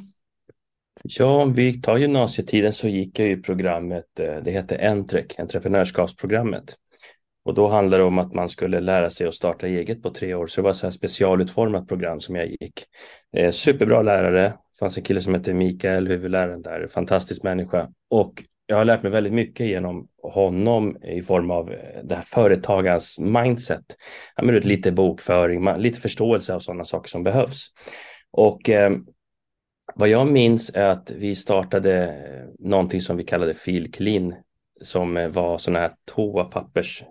B: Ja, om vi tar gymnasietiden så gick jag i programmet, eh, det heter Entrec, entreprenörskapsprogrammet. Och då handlade det om att man skulle lära sig att starta eget på tre år. Så det var så här specialutformat program som jag gick. Eh, superbra lärare. Det fanns en kille som hette Mikael, huvudläraren där. Fantastisk människa. Och jag har lärt mig väldigt mycket genom honom i form av eh, det här företagarens mindset. Ja, men lite bokföring, lite förståelse av sådana saker som behövs. Och eh, vad jag minns är att vi startade någonting som vi kallade Clean som var sådana här toapappers.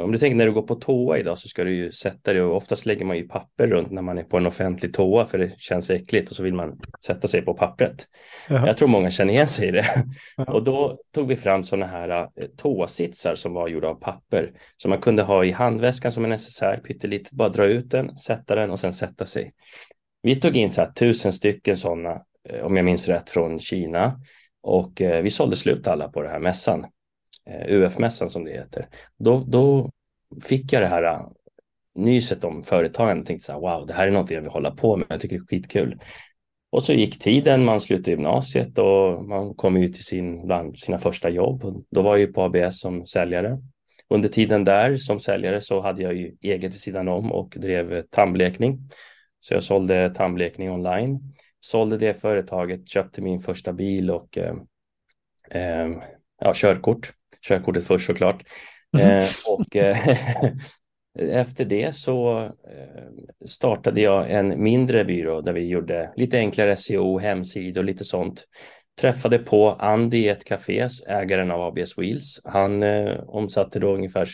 B: Om du tänker när du går på toa idag så ska du ju sätta dig och oftast lägger man ju papper runt när man är på en offentlig toa för det känns äckligt och så vill man sätta sig på pappret. Jaha. Jag tror många känner igen sig i det. Jaha. Och då tog vi fram sådana här eh, toasitsar som var gjorda av papper som man kunde ha i handväskan som en necessär, pyttelitet, bara dra ut den, sätta den och sen sätta sig. Vi tog in så här, tusen stycken sådana, eh, om jag minns rätt, från Kina och eh, vi sålde slut alla på den här mässan, eh, UF-mässan som det heter. Då, då fick jag det här nyset om företagen. och tänkte så här, wow, det här är något jag vill hålla på med, jag tycker det är skitkul. Och så gick tiden, man slutade gymnasiet och man kom ut till sin, bland sina första jobb. Då var jag ju på ABS som säljare. Under tiden där som säljare så hade jag ju eget vid sidan om och drev tandblekning. Så jag sålde tandblekning online, sålde det företaget, köpte min första bil och eh, eh, ja, körkort. Körkortet först såklart. Mm. Eh, och eh, efter det så eh, startade jag en mindre byrå där vi gjorde lite enklare SEO, hemsidor och lite sånt träffade på Andy i ett café, ägaren av ABS Wheels. Han eh, omsatte då ungefär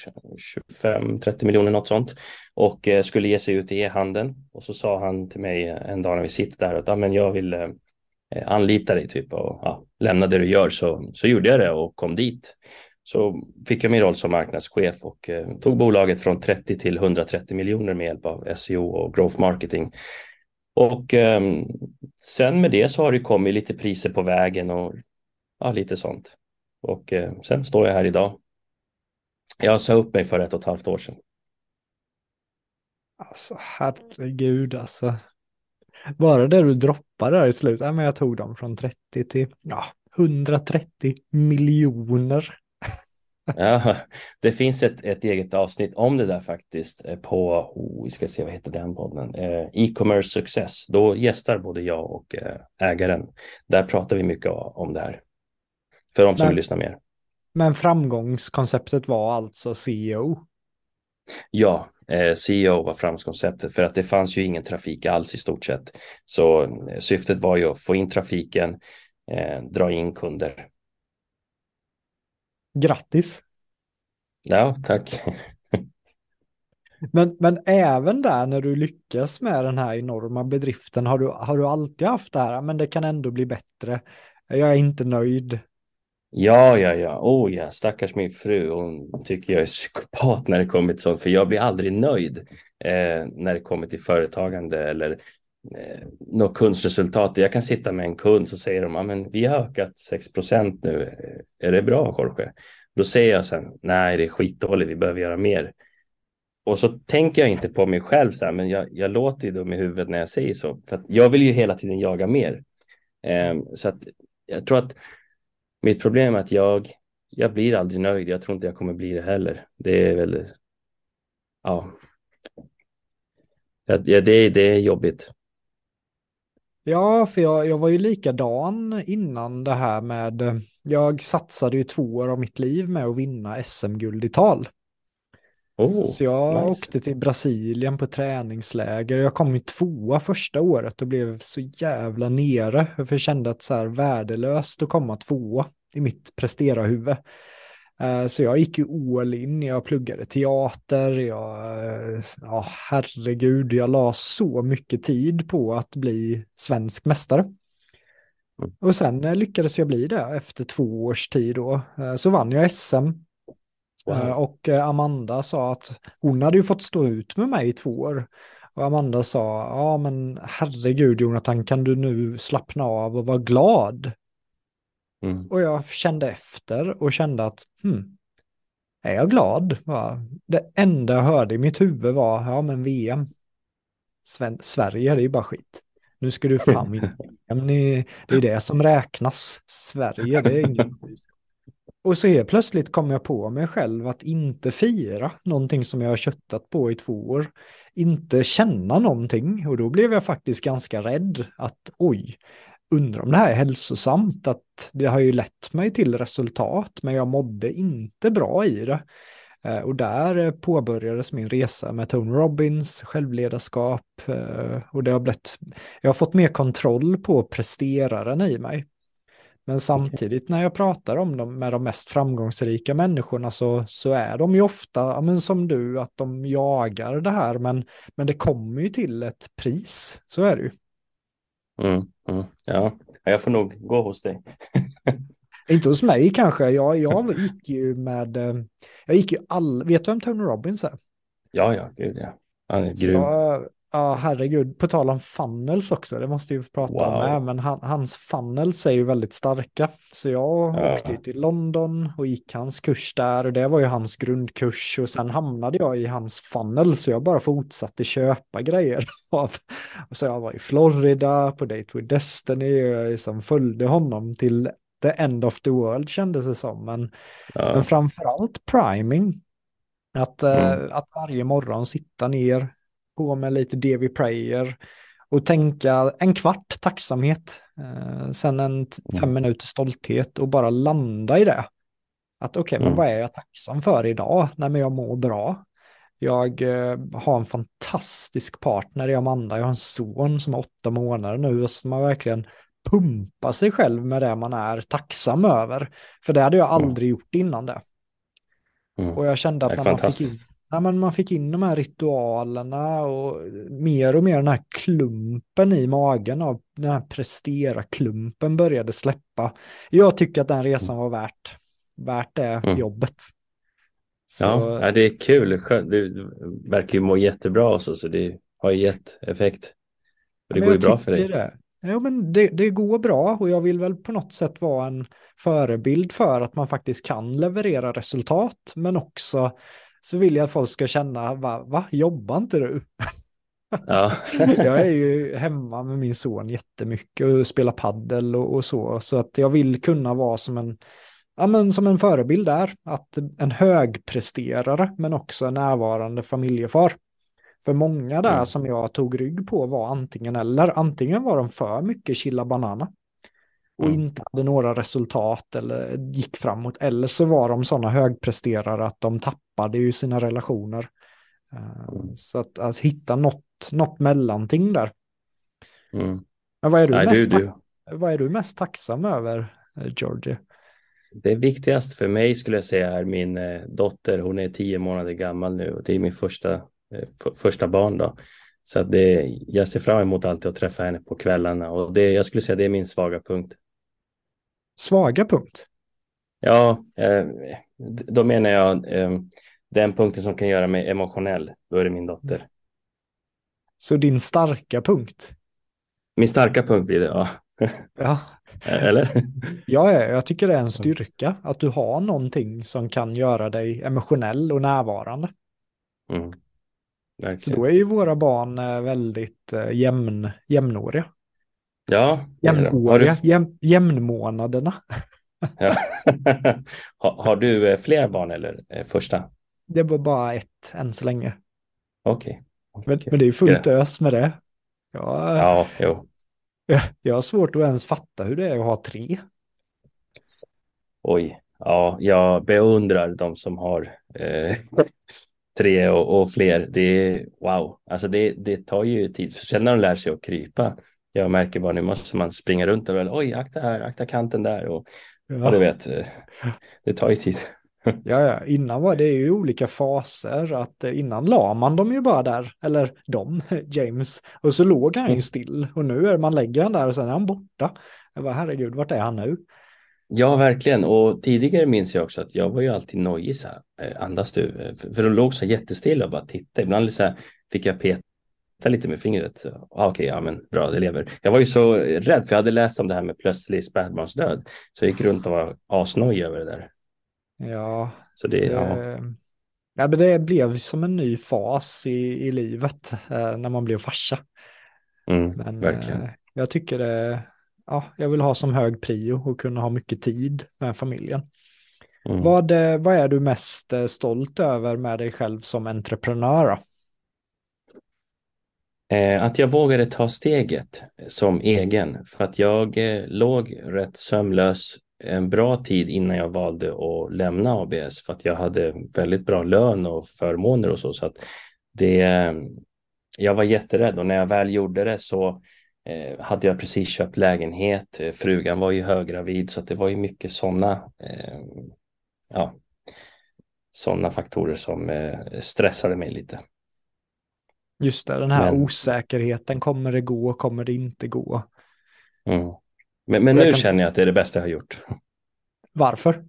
B: 25-30 miljoner, något sånt, och eh, skulle ge sig ut i e-handeln. Och så sa han till mig eh, en dag när vi sitter där att ah, men jag vill eh, eh, anlita dig typ och ja, lämna det du gör. Så, så gjorde jag det och kom dit. Så fick jag min roll som marknadschef och eh, tog bolaget från 30 till 130 miljoner med hjälp av SEO och growth marketing. Och eh, sen med det så har det kommit lite priser på vägen och ja, lite sånt. Och eh, sen står jag här idag. Jag sa upp mig för ett och ett halvt år sedan.
A: Alltså herregud alltså. Bara det du droppade där i slutet, men jag tog dem från 30 till ja, 130 miljoner.
B: Ja, det finns ett, ett eget avsnitt om det där faktiskt eh, på, oh, vi ska se vad heter den podden, eh, e-commerce success. Då gästar både jag och eh, ägaren. Där pratar vi mycket om det här. För de som men, vill lyssna mer.
A: Men framgångskonceptet var alltså CEO?
B: Ja, eh, CEO var framgångskonceptet för att det fanns ju ingen trafik alls i stort sett. Så syftet var ju att få in trafiken, eh, dra in kunder
A: Grattis!
B: Ja, tack.
A: men, men även där när du lyckas med den här enorma bedriften, har du, har du alltid haft det här, men det kan ändå bli bättre. Jag är inte nöjd.
B: Ja, ja, ja. Oh ja, stackars min fru. Hon tycker jag är psykopat när det kommer till sånt, för jag blir aldrig nöjd eh, när det kommer till företagande eller eh, något kundsresultat. Jag kan sitta med en kund så säger de, ja, men vi har ökat 6% nu. Eh, är det bra Jorge? Då säger jag sen, nej det är skitdåligt, vi behöver göra mer. Och så tänker jag inte på mig själv så här, men jag, jag låter ju dum i huvudet när jag säger så. För att jag vill ju hela tiden jaga mer. Eh, så att jag tror att mitt problem är att jag, jag blir aldrig nöjd. Jag tror inte jag kommer bli det heller. Det är väl, ja. ja det, det är jobbigt.
A: Ja, för jag, jag var ju likadan innan det här med, jag satsade ju två år av mitt liv med att vinna SM-guld i tal. Oh, så jag nice. åkte till Brasilien på träningsläger. Jag kom ju tvåa första året och blev så jävla nere. För jag kände att så här värdelöst att komma tvåa i mitt prestera-huvud. Eh, så jag gick ju all in, jag pluggade teater, jag, eh, ja herregud, jag la så mycket tid på att bli svensk mästare. Mm. Och sen eh, lyckades jag bli det efter två års tid då. Så vann jag SM. Wow. Och Amanda sa att hon hade ju fått stå ut med mig i två år. Och Amanda sa, ja men herregud Jonathan, kan du nu slappna av och vara glad? Mm. Och jag kände efter och kände att, hmm, är jag glad? Det enda jag hörde i mitt huvud var, ja men VM, Sven Sverige, det är ju bara skit. Nu ska du fan vinna. det är det som räknas. Sverige, det är ingen... Och så helt plötsligt kom jag på mig själv att inte fira någonting som jag har köttat på i två år. Inte känna någonting och då blev jag faktiskt ganska rädd att oj, undrar om det här är hälsosamt, att det har ju lett mig till resultat, men jag mådde inte bra i det. Eh, och där påbörjades min resa med Tony Robbins, självledarskap eh, och det har blivit, jag har fått mer kontroll på presteraren i mig. Men samtidigt när jag pratar om dem med de mest framgångsrika människorna så, så är de ju ofta, men som du, att de jagar det här, men, men det kommer ju till ett pris, så är det ju.
B: Mm, mm, ja, jag får nog gå hos dig.
A: Inte hos mig kanske. Jag, jag gick ju med, eh, jag gick ju all, vet du vem Tony Robbins är?
B: Ja, ja, gud ja. Han är grym.
A: Så, Ja, herregud. På tal om funnels också, det måste vi prata wow. om med, men han, hans funnels är ju väldigt starka. Så jag ja. åkte till London och gick hans kurs där och det var ju hans grundkurs och sen hamnade jag i hans funnel så jag bara fortsatte köpa grejer så jag var i Florida på Date with Destiny och jag liksom följde honom till the end of the world kändes det som. Men, ja. men framförallt priming. Att, mm. äh, att varje morgon sitta ner, på med lite DV Prayer och tänka en kvart tacksamhet, eh, sen en mm. fem minuter stolthet och bara landa i det. Att okej, okay, mm. men vad är jag tacksam för idag? Nej, men jag mår bra. Jag eh, har en fantastisk partner i Amanda. Jag har en son som är åtta månader nu och som har verkligen pumpar sig själv med det man är tacksam över. För det hade jag mm. aldrig mm. gjort innan det. Mm. Och jag kände att när man fick in Ja, men man fick in de här ritualerna och mer och mer den här klumpen i magen av den här prestera-klumpen började släppa. Jag tycker att den resan var värt, värt det mm. jobbet.
B: Så... Ja, det är kul. Du verkar ju må jättebra också, så det har gett effekt. Och det går ju bra för dig. Det.
A: Ja, men det, det går bra och jag vill väl på något sätt vara en förebild för att man faktiskt kan leverera resultat, men också så vill jag att folk ska känna, va, va jobbar inte du? Ja. jag är ju hemma med min son jättemycket och spelar paddel och, och, så, så att jag vill kunna vara som en, ja, men som en förebild där, att en högpresterare men också en närvarande familjefar. För många där mm. som jag tog rygg på var antingen eller, antingen var de för mycket chilla banana och mm. inte hade några resultat eller gick framåt. Eller så var de sådana högpresterare att de tappade ju sina relationer. Eh, mm. Så att, att hitta något, något mellanting där. Mm. Men vad är, du Nej, mest du, du. vad är du mest tacksam över, eh, Georgie?
B: Det viktigaste för mig skulle jag säga är min eh, dotter. Hon är tio månader gammal nu och det är min första, första barn då. Så att det, jag ser fram emot alltid att träffa henne på kvällarna och det, jag skulle säga det är min svaga punkt
A: svaga punkt?
B: Ja, eh, då menar jag eh, den punkten som kan göra mig emotionell. Då är det min dotter.
A: Så din starka punkt?
B: Min starka punkt blir det, ja.
A: Ja.
B: Eller?
A: Ja, jag tycker det är en styrka att du har någonting som kan göra dig emotionell och närvarande.
B: Mm.
A: Så då är ju våra barn eh, väldigt eh, jämn, jämnåriga.
B: Ja.
A: Jämnåriga, du... jäm, jämnmånaderna.
B: Ja. har, har, du eh, fler barn eller första?
A: Det var bara ett än så länge.
B: Okej.
A: Okay. Men, men, det är fullt ös med det.
B: Jag, ja, jo.
A: Jag, jag har svårt att ens fatta hur det är att ha tre.
B: Oj, ja, jag beundrar de som har eh, tre och, och, fler. Det är wow, alltså det, det tar ju tid. För sen när de lär sig att krypa, jag märker bara nu måste man springa runt och väl, oj, akta här, akta kanten där och ja. ja, du vet, eh, det tar ju tid.
A: Ja, ja, innan var det ju olika faser, att eh, innan la man dem ju bara där, eller de, James, och så låg han ju mm. still och nu är man lägger han där och sen är han borta. Jag bara, herregud, vart är han nu?
B: Ja, verkligen. Och tidigare minns jag också att jag var ju alltid nojig så här. Eh, andas du? För de låg så jättestilla och bara tittade. Ibland så här, fick jag peta lite med fingret. Ah, Okej, okay, ja men bra, det lever. Jag var ju så rädd för jag hade läst om det här med plötslig spädbarnsdöd. Så jag gick runt och var asnojig över det där.
A: Ja,
B: så det, det, ja.
A: ja, men det blev som en ny fas i, i livet eh, när man blev farsa.
B: Mm, men, verkligen.
A: Eh, jag tycker det, ja, jag vill ha som hög prio och kunna ha mycket tid med familjen. Mm. Vad, eh, vad är du mest eh, stolt över med dig själv som entreprenör? Då?
B: Eh, att jag vågade ta steget som egen för att jag eh, låg rätt sömlös en bra tid innan jag valde att lämna ABS för att jag hade väldigt bra lön och förmåner och så. så att det, eh, jag var jätterädd och när jag väl gjorde det så hade jag precis köpt lägenhet. Frugan var ju höggravid så att det var ju mycket sådana ja, såna faktorer som stressade mig lite.
A: Just det, den här Men... osäkerheten. Kommer det gå? Kommer det inte gå?
B: Mm. Men, men nu känner jag att det är det bästa jag har gjort.
A: Varför?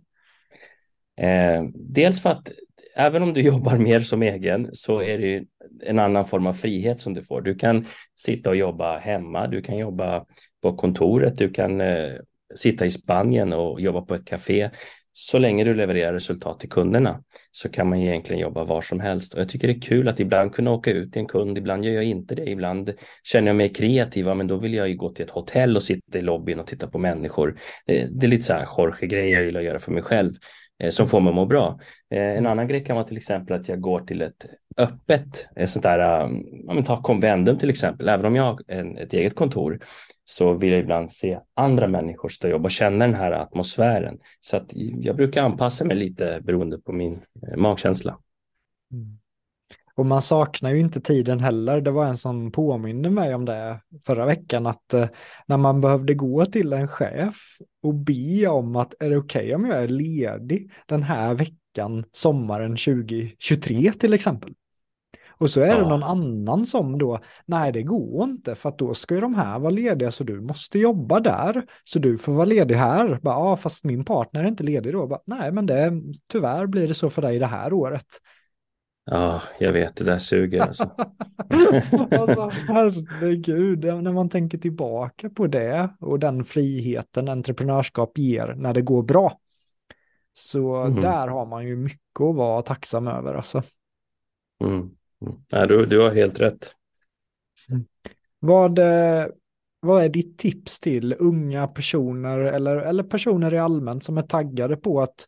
B: Eh, dels för att även om du jobbar mer som egen så är det en annan form av frihet som du får. Du kan sitta och jobba hemma, du kan jobba på kontoret, du kan eh, sitta i Spanien och jobba på ett café så länge du levererar resultat till kunderna så kan man egentligen jobba var som helst. Och jag tycker det är kul att ibland kunna åka ut till en kund, ibland gör jag inte det, ibland känner jag mig kreativ, men då vill jag ju gå till ett hotell och sitta i lobbyn och titta på människor. Det, det är lite så här Jorge-grejer jag gillar att göra för mig själv eh, som får mig att må bra. Eh, en annan grej kan vara till exempel att jag går till ett öppet, ett sånt där, um, ta Convendum till exempel, även om jag har ett eget kontor så vill jag ibland se andra människor stå och jobba och känna den här atmosfären. Så att jag brukar anpassa mig lite beroende på min eh, magkänsla.
A: Mm. Och man saknar ju inte tiden heller. Det var en som påminde mig om det förra veckan att eh, när man behövde gå till en chef och be om att är det okej okay om jag är ledig den här veckan sommaren 2023 till exempel. Och så är ja. det någon annan som då, nej det går inte för att då ska ju de här vara lediga så du måste jobba där. Så du får vara ledig här. Bara, ja, fast min partner är inte ledig då. Bara, nej, men det, tyvärr blir det så för dig det här året.
B: Ja, jag vet, det där suger alltså.
A: alltså herregud, när man tänker tillbaka på det och den friheten entreprenörskap ger när det går bra. Så mm. där har man ju mycket att vara tacksam över alltså.
B: Mm. Ja, du, du har helt rätt.
A: Mm. Vad, eh, vad är ditt tips till unga personer eller, eller personer i allmänt som är taggade på att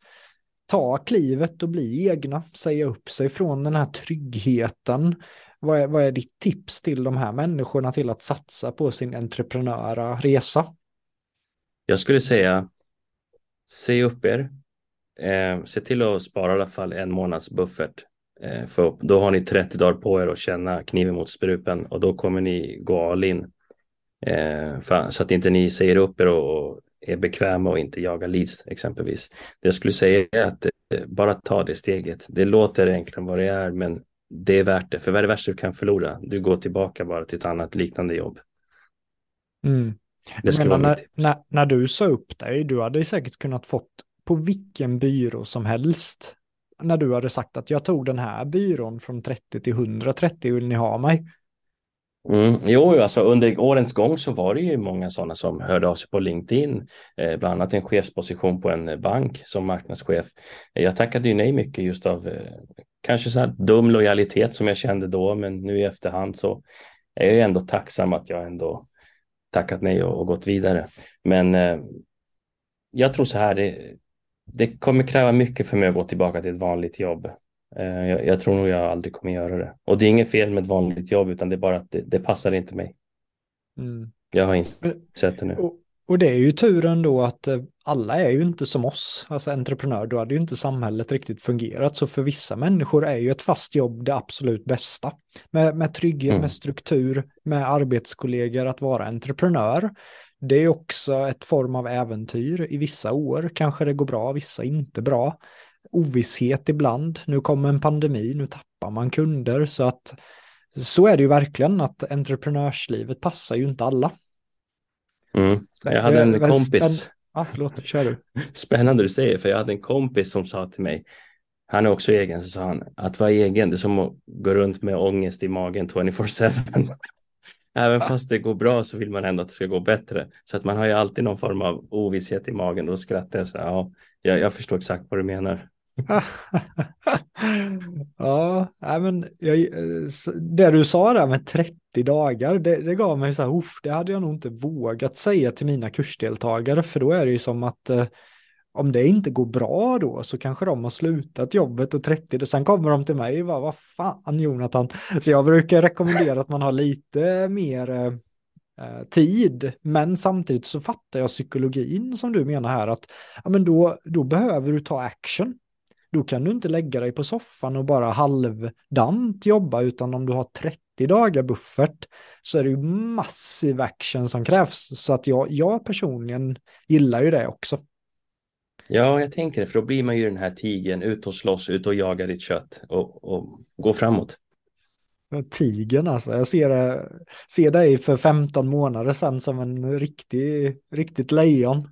A: ta klivet och bli egna, säga upp sig från den här tryggheten? Vad är, vad är ditt tips till de här människorna till att satsa på sin entreprenöra resa?
B: Jag skulle säga, se upp er. Eh, se till att spara i alla fall en månads buffert för då har ni 30 dagar på er att känna kniven mot strupen och då kommer ni gå all in. Eh, så att inte ni säger upp er och är bekväma och inte jagar leads exempelvis. Det jag skulle säga är att eh, bara ta det steget. Det låter enklare än vad det är, men det är värt det. För vad är det värsta du kan förlora? Du går tillbaka bara till ett annat liknande jobb.
A: Mm. Det menar, när, när, när, du sa upp dig, du hade säkert kunnat fått på vilken byrå som helst när du hade sagt att jag tog den här byrån från 30 till 130, vill ni ha mig?
B: Mm. Jo, alltså under årens gång så var det ju många sådana som hörde av sig på LinkedIn, eh, bland annat en chefsposition på en eh, bank som marknadschef. Jag tackade ju nej mycket just av eh, kanske så här dum lojalitet som jag kände då, men nu i efterhand så är jag ändå tacksam att jag ändå tackat nej och, och gått vidare. Men eh, jag tror så här, det, det kommer kräva mycket för mig att gå tillbaka till ett vanligt jobb. Eh, jag, jag, tror nog jag aldrig kommer göra det. Och det är inget fel med ett vanligt jobb, utan det är bara att det, det passar inte mig. Mm. Jag har insett det nu.
A: Och, och, det är ju turen då att eh, alla är ju inte som oss, alltså entreprenör, då hade ju inte samhället riktigt fungerat. Så för vissa människor är ju ett fast jobb det absolut bästa. Med, med trygghet, mm. med struktur, med arbetskollegor, att vara entreprenör. Det är också ett form av äventyr i vissa år. Kanske det går bra, vissa inte bra ovisshet ibland. Nu kommer en pandemi, nu tappar man kunder. Så att så är det ju verkligen att entreprenörslivet passar ju inte alla.
B: Mm. Jag hade en kompis.
A: Ah, förlåt, kör du.
B: Spännande du säger, för jag hade en kompis som sa till mig, han är också egen, så sa han, att vara egen, det är som att gå runt med ångest i magen 24-7. Även fast det går bra så vill man ändå att det ska gå bättre. Så att man har ju alltid någon form av ovisshet i magen och då skrattar jag så här, ja, jag, jag förstår exakt vad du menar.
A: ja, men jag, det du sa där med 30 dagar, det, det gav mig så här, det hade jag nog inte vågat säga till mina kursdeltagare, för då är det ju som att eh, om det inte går bra då så kanske de har slutat jobbet och 30, sen kommer de till mig och bara, vad fan Jonathan. Så jag brukar rekommendera att man har lite mer eh, tid, men samtidigt så fattar jag psykologin som du menar här att ja, men då, då behöver du ta action då kan du inte lägga dig på soffan och bara halvdant jobba, utan om du har 30 dagar buffert så är det ju massiv action som krävs. Så att jag, jag personligen gillar ju det också.
B: Ja, jag tänker det, för då blir man ju den här tigen, ut och slåss, ut och jaga ditt kött och, och gå framåt.
A: Tigen alltså, jag ser, ser dig för 15 månader sedan som en riktig, riktigt lejon.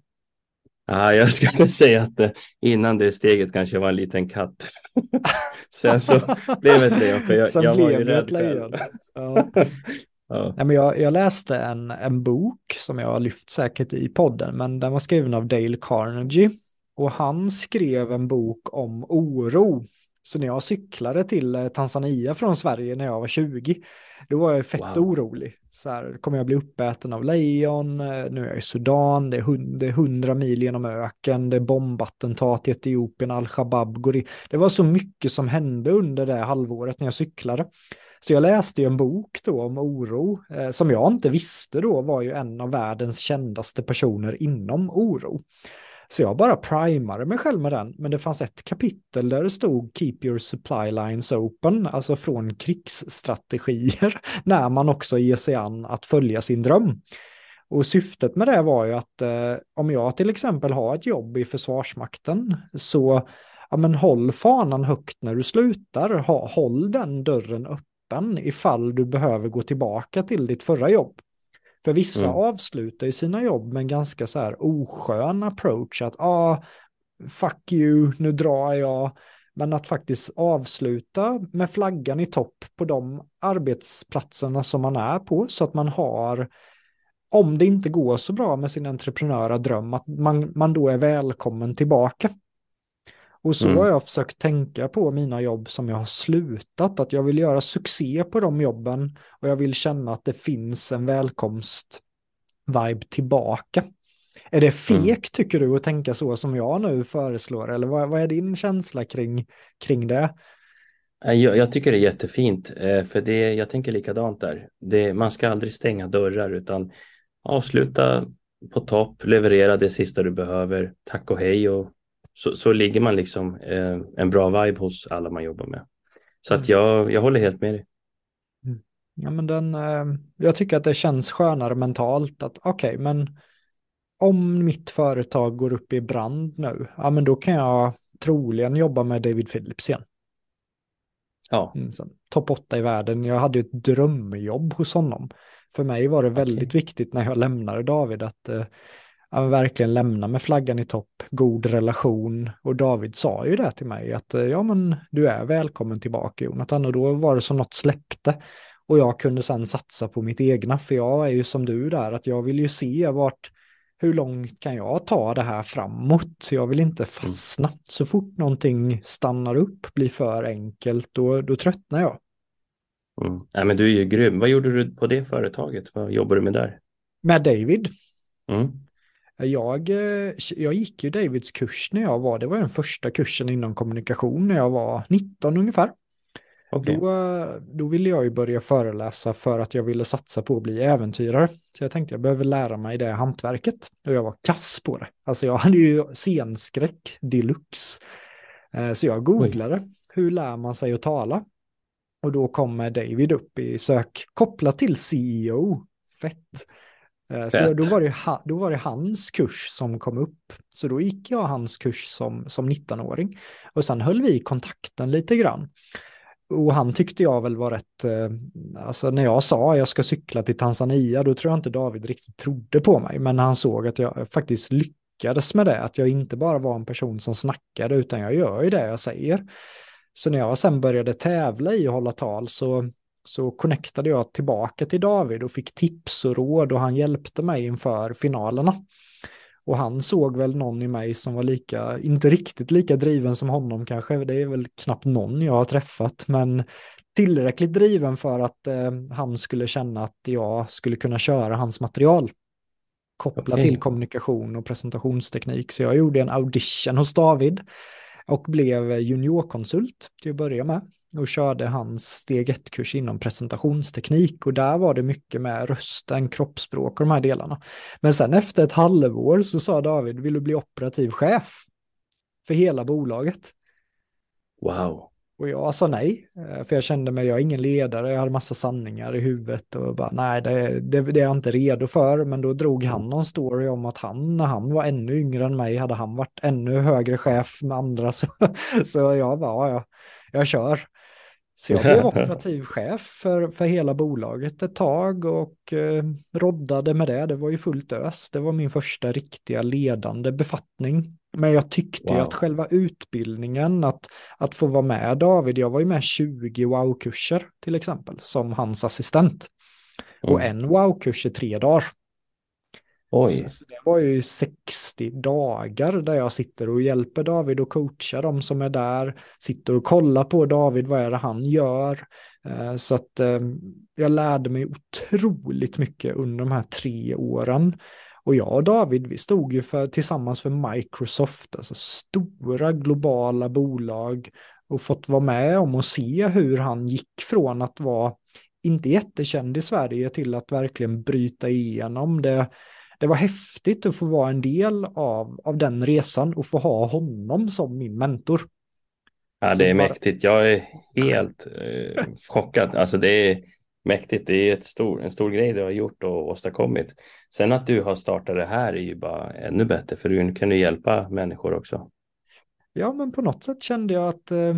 B: Ja, jag skulle säga att eh, innan det steget kanske var en liten katt. Sen så blev det ett lejon. För jag,
A: Sen
B: jag
A: blev var ju ett lejon. Ja. ja. Nej, men jag, jag, läste en, en bok som jag har lyft säkert i podden, men den var skriven av Dale Carnegie. Och han skrev en bok om oro. Så när jag cyklade till eh, Tanzania från Sverige när jag var 20, då var jag fett wow. orolig. Så här, kommer jag bli uppäten av lejon? Eh, nu är jag i Sudan, det är, hund, det är 100 mil genom öken, det är bombattentat i Etiopien, al-Shabaab går i. Det var så mycket som hände under det halvåret när jag cyklade. Så jag läste ju en bok då om oro, eh, som jag inte visste då var ju en av världens kändaste personer inom oro. Så jag bara primade mig själv med den, men det fanns ett kapitel där det stod Keep your supply lines open, alltså från krigsstrategier, när man också ger sig an att följa sin dröm. Och syftet med det var ju att eh, om jag till exempel har ett jobb i Försvarsmakten så ja, men håll fanan högt när du slutar, ha, håll den dörren öppen ifall du behöver gå tillbaka till ditt förra jobb. För vissa mm. avslutar ju sina jobb med en ganska så här oskön approach att ah, fuck you, nu drar jag. Men att faktiskt avsluta med flaggan i topp på de arbetsplatserna som man är på så att man har, om det inte går så bra med sin entreprenöra dröm, att man, man då är välkommen tillbaka. Och så mm. har jag försökt tänka på mina jobb som jag har slutat, att jag vill göra succé på de jobben och jag vill känna att det finns en välkomst-vibe tillbaka. Är det fek mm. tycker du att tänka så som jag nu föreslår eller vad, vad är din känsla kring, kring det?
B: Jag, jag, tycker det är jättefint, eh, för det, jag tänker likadant där. Det, man ska aldrig stänga dörrar utan avsluta på topp, leverera det sista du behöver, tack och hej och så, så ligger man liksom eh, en bra vibe hos alla man jobbar med. Så att mm. jag, jag håller helt med dig.
A: Mm. Ja, men den, eh, jag tycker att det känns skönare mentalt att okej, okay, men om mitt företag går upp i brand nu, ja men då kan jag troligen jobba med David Phillips igen.
B: Ja.
A: Mm, Topp 8 i världen, jag hade ett drömjobb hos honom. För mig var det väldigt okay. viktigt när jag lämnade David att eh, ja, verkligen lämna med flaggan i topp, god relation. Och David sa ju det till mig att eh, ja men du är välkommen tillbaka Jonathan och då var det som något släppte. Och jag kunde sedan satsa på mitt egna, för jag är ju som du där, att jag vill ju se vart, hur långt kan jag ta det här framåt? Jag vill inte fastna. Mm. Så fort någonting stannar upp, blir för enkelt, då, då tröttnar jag.
B: Mm. Ja, men du är ju grym. Vad gjorde du på det företaget? Vad jobbar du med där?
A: Med David.
B: Mm.
A: Jag, eh, jag gick ju Davids kurs när jag var, det var den första kursen inom kommunikation när jag var 19 ungefär. Okay. Då, då ville jag ju börja föreläsa för att jag ville satsa på att bli äventyrare. Så jag tänkte jag behöver lära mig det hantverket. Och jag var kass på det. Alltså jag hade ju scenskräck deluxe. Eh, så jag googlade, Oj. hur lär man sig att tala? Och då kommer David upp i sök kopplat till CEO. Fett. Eh, så då var, det, då var det hans kurs som kom upp. Så då gick jag hans kurs som, som 19-åring. Och sen höll vi kontakten lite grann. Och han tyckte jag väl var rätt, eh, alltså när jag sa att jag ska cykla till Tanzania, då tror jag inte David riktigt trodde på mig. Men han såg att jag faktiskt lyckades med det, att jag inte bara var en person som snackade, utan jag gör ju det jag säger. Så när jag sen började tävla i att hålla tal så, så connectade jag tillbaka till David och fick tips och råd och han hjälpte mig inför finalerna. Och han såg väl någon i mig som var lika, inte riktigt lika driven som honom kanske, det är väl knappt någon jag har träffat, men tillräckligt driven för att eh, han skulle känna att jag skulle kunna köra hans material kopplat okay. till kommunikation och presentationsteknik. Så jag gjorde en audition hos David och blev juniorkonsult till att börja med och körde hans steg 1-kurs inom presentationsteknik och där var det mycket med rösten, kroppsspråk och de här delarna. Men sen efter ett halvår så sa David, vill du bli operativ chef för hela bolaget?
B: Wow.
A: Och jag sa nej, eh, för jag kände mig, jag är ingen ledare, jag hade massa sanningar i huvudet och bara nej, det, det, det är jag inte redo för. Men då drog han någon story om att han, när han var ännu yngre än mig, hade han varit ännu högre chef med andra. Så, så jag bara, ja, jag kör. Så jag blev operativ chef för, för hela bolaget ett tag och eh, roddade med det. Det var ju fullt ös. Det var min första riktiga ledande befattning. Men jag tyckte wow. att själva utbildningen, att, att få vara med David, jag var ju med 20 wow-kurser till exempel som hans assistent. Mm. Och en wow-kurs är tre dagar. Oj. Så, det var ju 60 dagar där jag sitter och hjälper David och coachar dem som är där. Sitter och kollar på David, vad är det han gör? Eh, så att eh, jag lärde mig otroligt mycket under de här tre åren. Och jag och David, vi stod ju för, tillsammans för Microsoft, alltså stora globala bolag och fått vara med om och se hur han gick från att vara inte jättekänd i Sverige till att verkligen bryta igenom det det var häftigt att få vara en del av, av den resan och få ha honom som min mentor.
B: Ja, det är mäktigt. Jag är helt eh, chockad. Alltså det är mäktigt. Det är ett stor, en stor grej du har gjort och åstadkommit. Sen att du har startat det här är ju bara ännu bättre för du kan du hjälpa människor också.
A: Ja, men på något sätt kände jag att eh,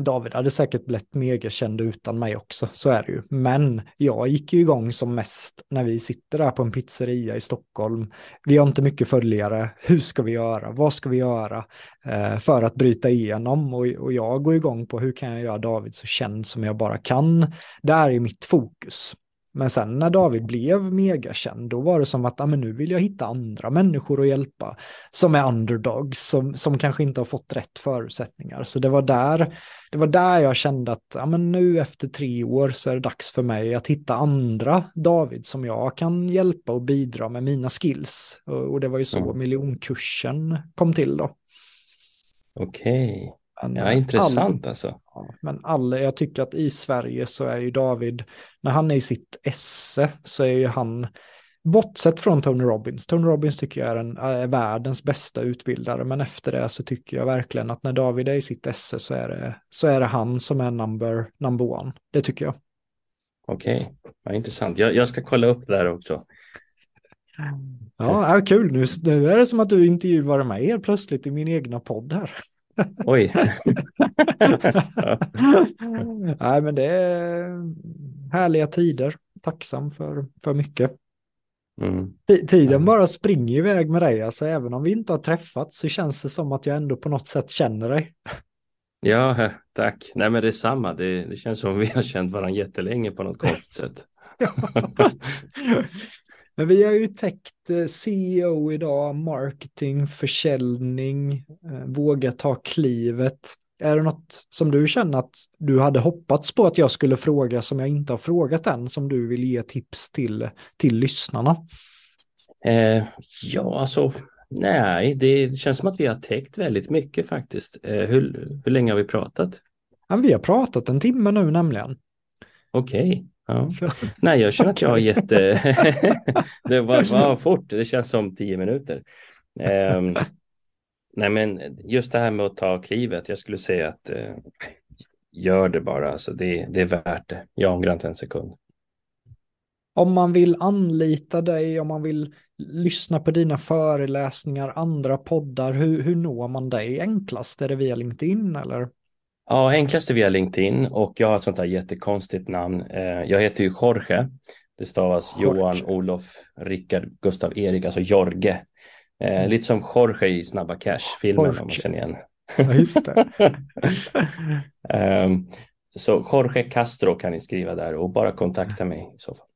A: David hade säkert blivit megakänd utan mig också, så är det ju. Men jag gick ju igång som mest när vi sitter där på en pizzeria i Stockholm. Vi har inte mycket följare. Hur ska vi göra? Vad ska vi göra eh, för att bryta igenom? Och, och jag går igång på hur kan jag göra David så känd som jag bara kan. Där är mitt fokus. Men sen när David blev megakänd, då var det som att ah, men nu vill jag hitta andra människor att hjälpa som är underdogs, som, som kanske inte har fått rätt förutsättningar. Så det var där, det var där jag kände att ah, men nu efter tre år så är det dags för mig att hitta andra David som jag kan hjälpa och bidra med mina skills. Och, och det var ju så mm. miljonkursen kom till då.
B: Okej. Men ja, intressant all, alltså.
A: men alla, jag tycker att i Sverige så är ju David, när han är i sitt esse så är ju han, bortsett från Tony Robbins, Tony Robbins tycker jag är, en, är världens bästa utbildare, men efter det så tycker jag verkligen att när David är i sitt esse så är det, så är det han som är number, number one. Det tycker jag.
B: Okej, okay. intressant. Jag, jag ska kolla upp det här också.
A: Ja, kul. Nu, nu är det som att du intervjuar mig helt plötsligt i min egna podd här.
B: Oj.
A: Nej, men det är härliga tider. Tacksam för, för mycket. Mm. Tiden bara springer iväg med dig. Alltså, även om vi inte har träffats så känns det som att jag ändå på något sätt känner dig.
B: Ja, tack. Nej, men detsamma. Det, det känns som vi har känt varandra jättelänge på något konstigt sätt.
A: men vi har ju täckt eh, CEO idag, marketing, försäljning, eh, våga ta klivet. Är det något som du känner att du hade hoppats på att jag skulle fråga som jag inte har frågat än, som du vill ge tips till, till lyssnarna?
B: Eh, ja, alltså nej, det känns som att vi har täckt väldigt mycket faktiskt. Eh, hur, hur länge har vi pratat?
A: Ja, vi har pratat en timme nu nämligen.
B: Okej. Ja. Nej, jag känner att jag har gett... det var, var fort, det känns som tio minuter. Um, nej, men just det här med att ta klivet, jag skulle säga att uh, gör det bara, alltså det, det är värt det. Jag ångrar inte en sekund
A: om man vill anlita dig, om man vill lyssna på dina föreläsningar, andra poddar, hur, hur når man dig enklast? Är det via LinkedIn eller?
B: Ja, enklast är via LinkedIn och jag har ett sånt här jättekonstigt namn. Eh, jag heter ju Jorge. Det stavas Jorge. Johan, Olof, Rickard, Gustav, Erik, alltså Jorge. Eh, mm. lite som Jorge i Snabba Cash-filmen om man känner igen.
A: Ja, just det.
B: um, så Jorge Castro kan ni skriva där och bara kontakta mig i så fall.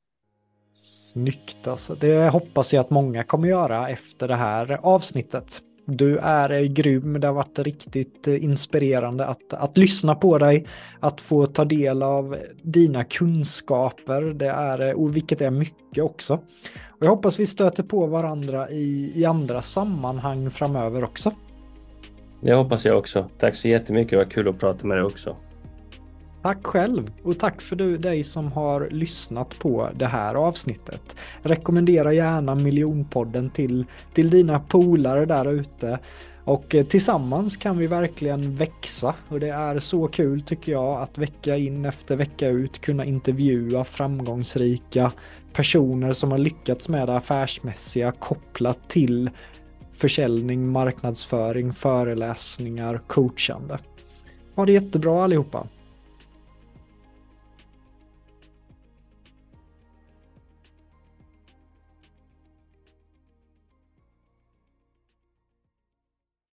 A: Snyggt alltså. Det hoppas jag att många kommer göra efter det här avsnittet. Du är grym, det har varit riktigt eh, inspirerande att, att lyssna på dig, att få ta del av dina kunskaper, det är, eh, och vilket är mycket också. Och jag hoppas vi stöter på varandra i, i andra sammanhang framöver också.
B: Det hoppas jag också. Tack så jättemycket, det var kul att prata med dig också.
A: Tack själv och tack för du, dig som har lyssnat på det här avsnittet. Rekommendera gärna miljonpodden till, till dina polare där ute. Och eh, tillsammans kan vi verkligen växa och det är så kul tycker jag att vecka in efter vecka ut kunna intervjua framgångsrika personer som har lyckats med det affärsmässiga kopplat till försäljning, marknadsföring, föreläsningar, coachande. Ha det jättebra allihopa!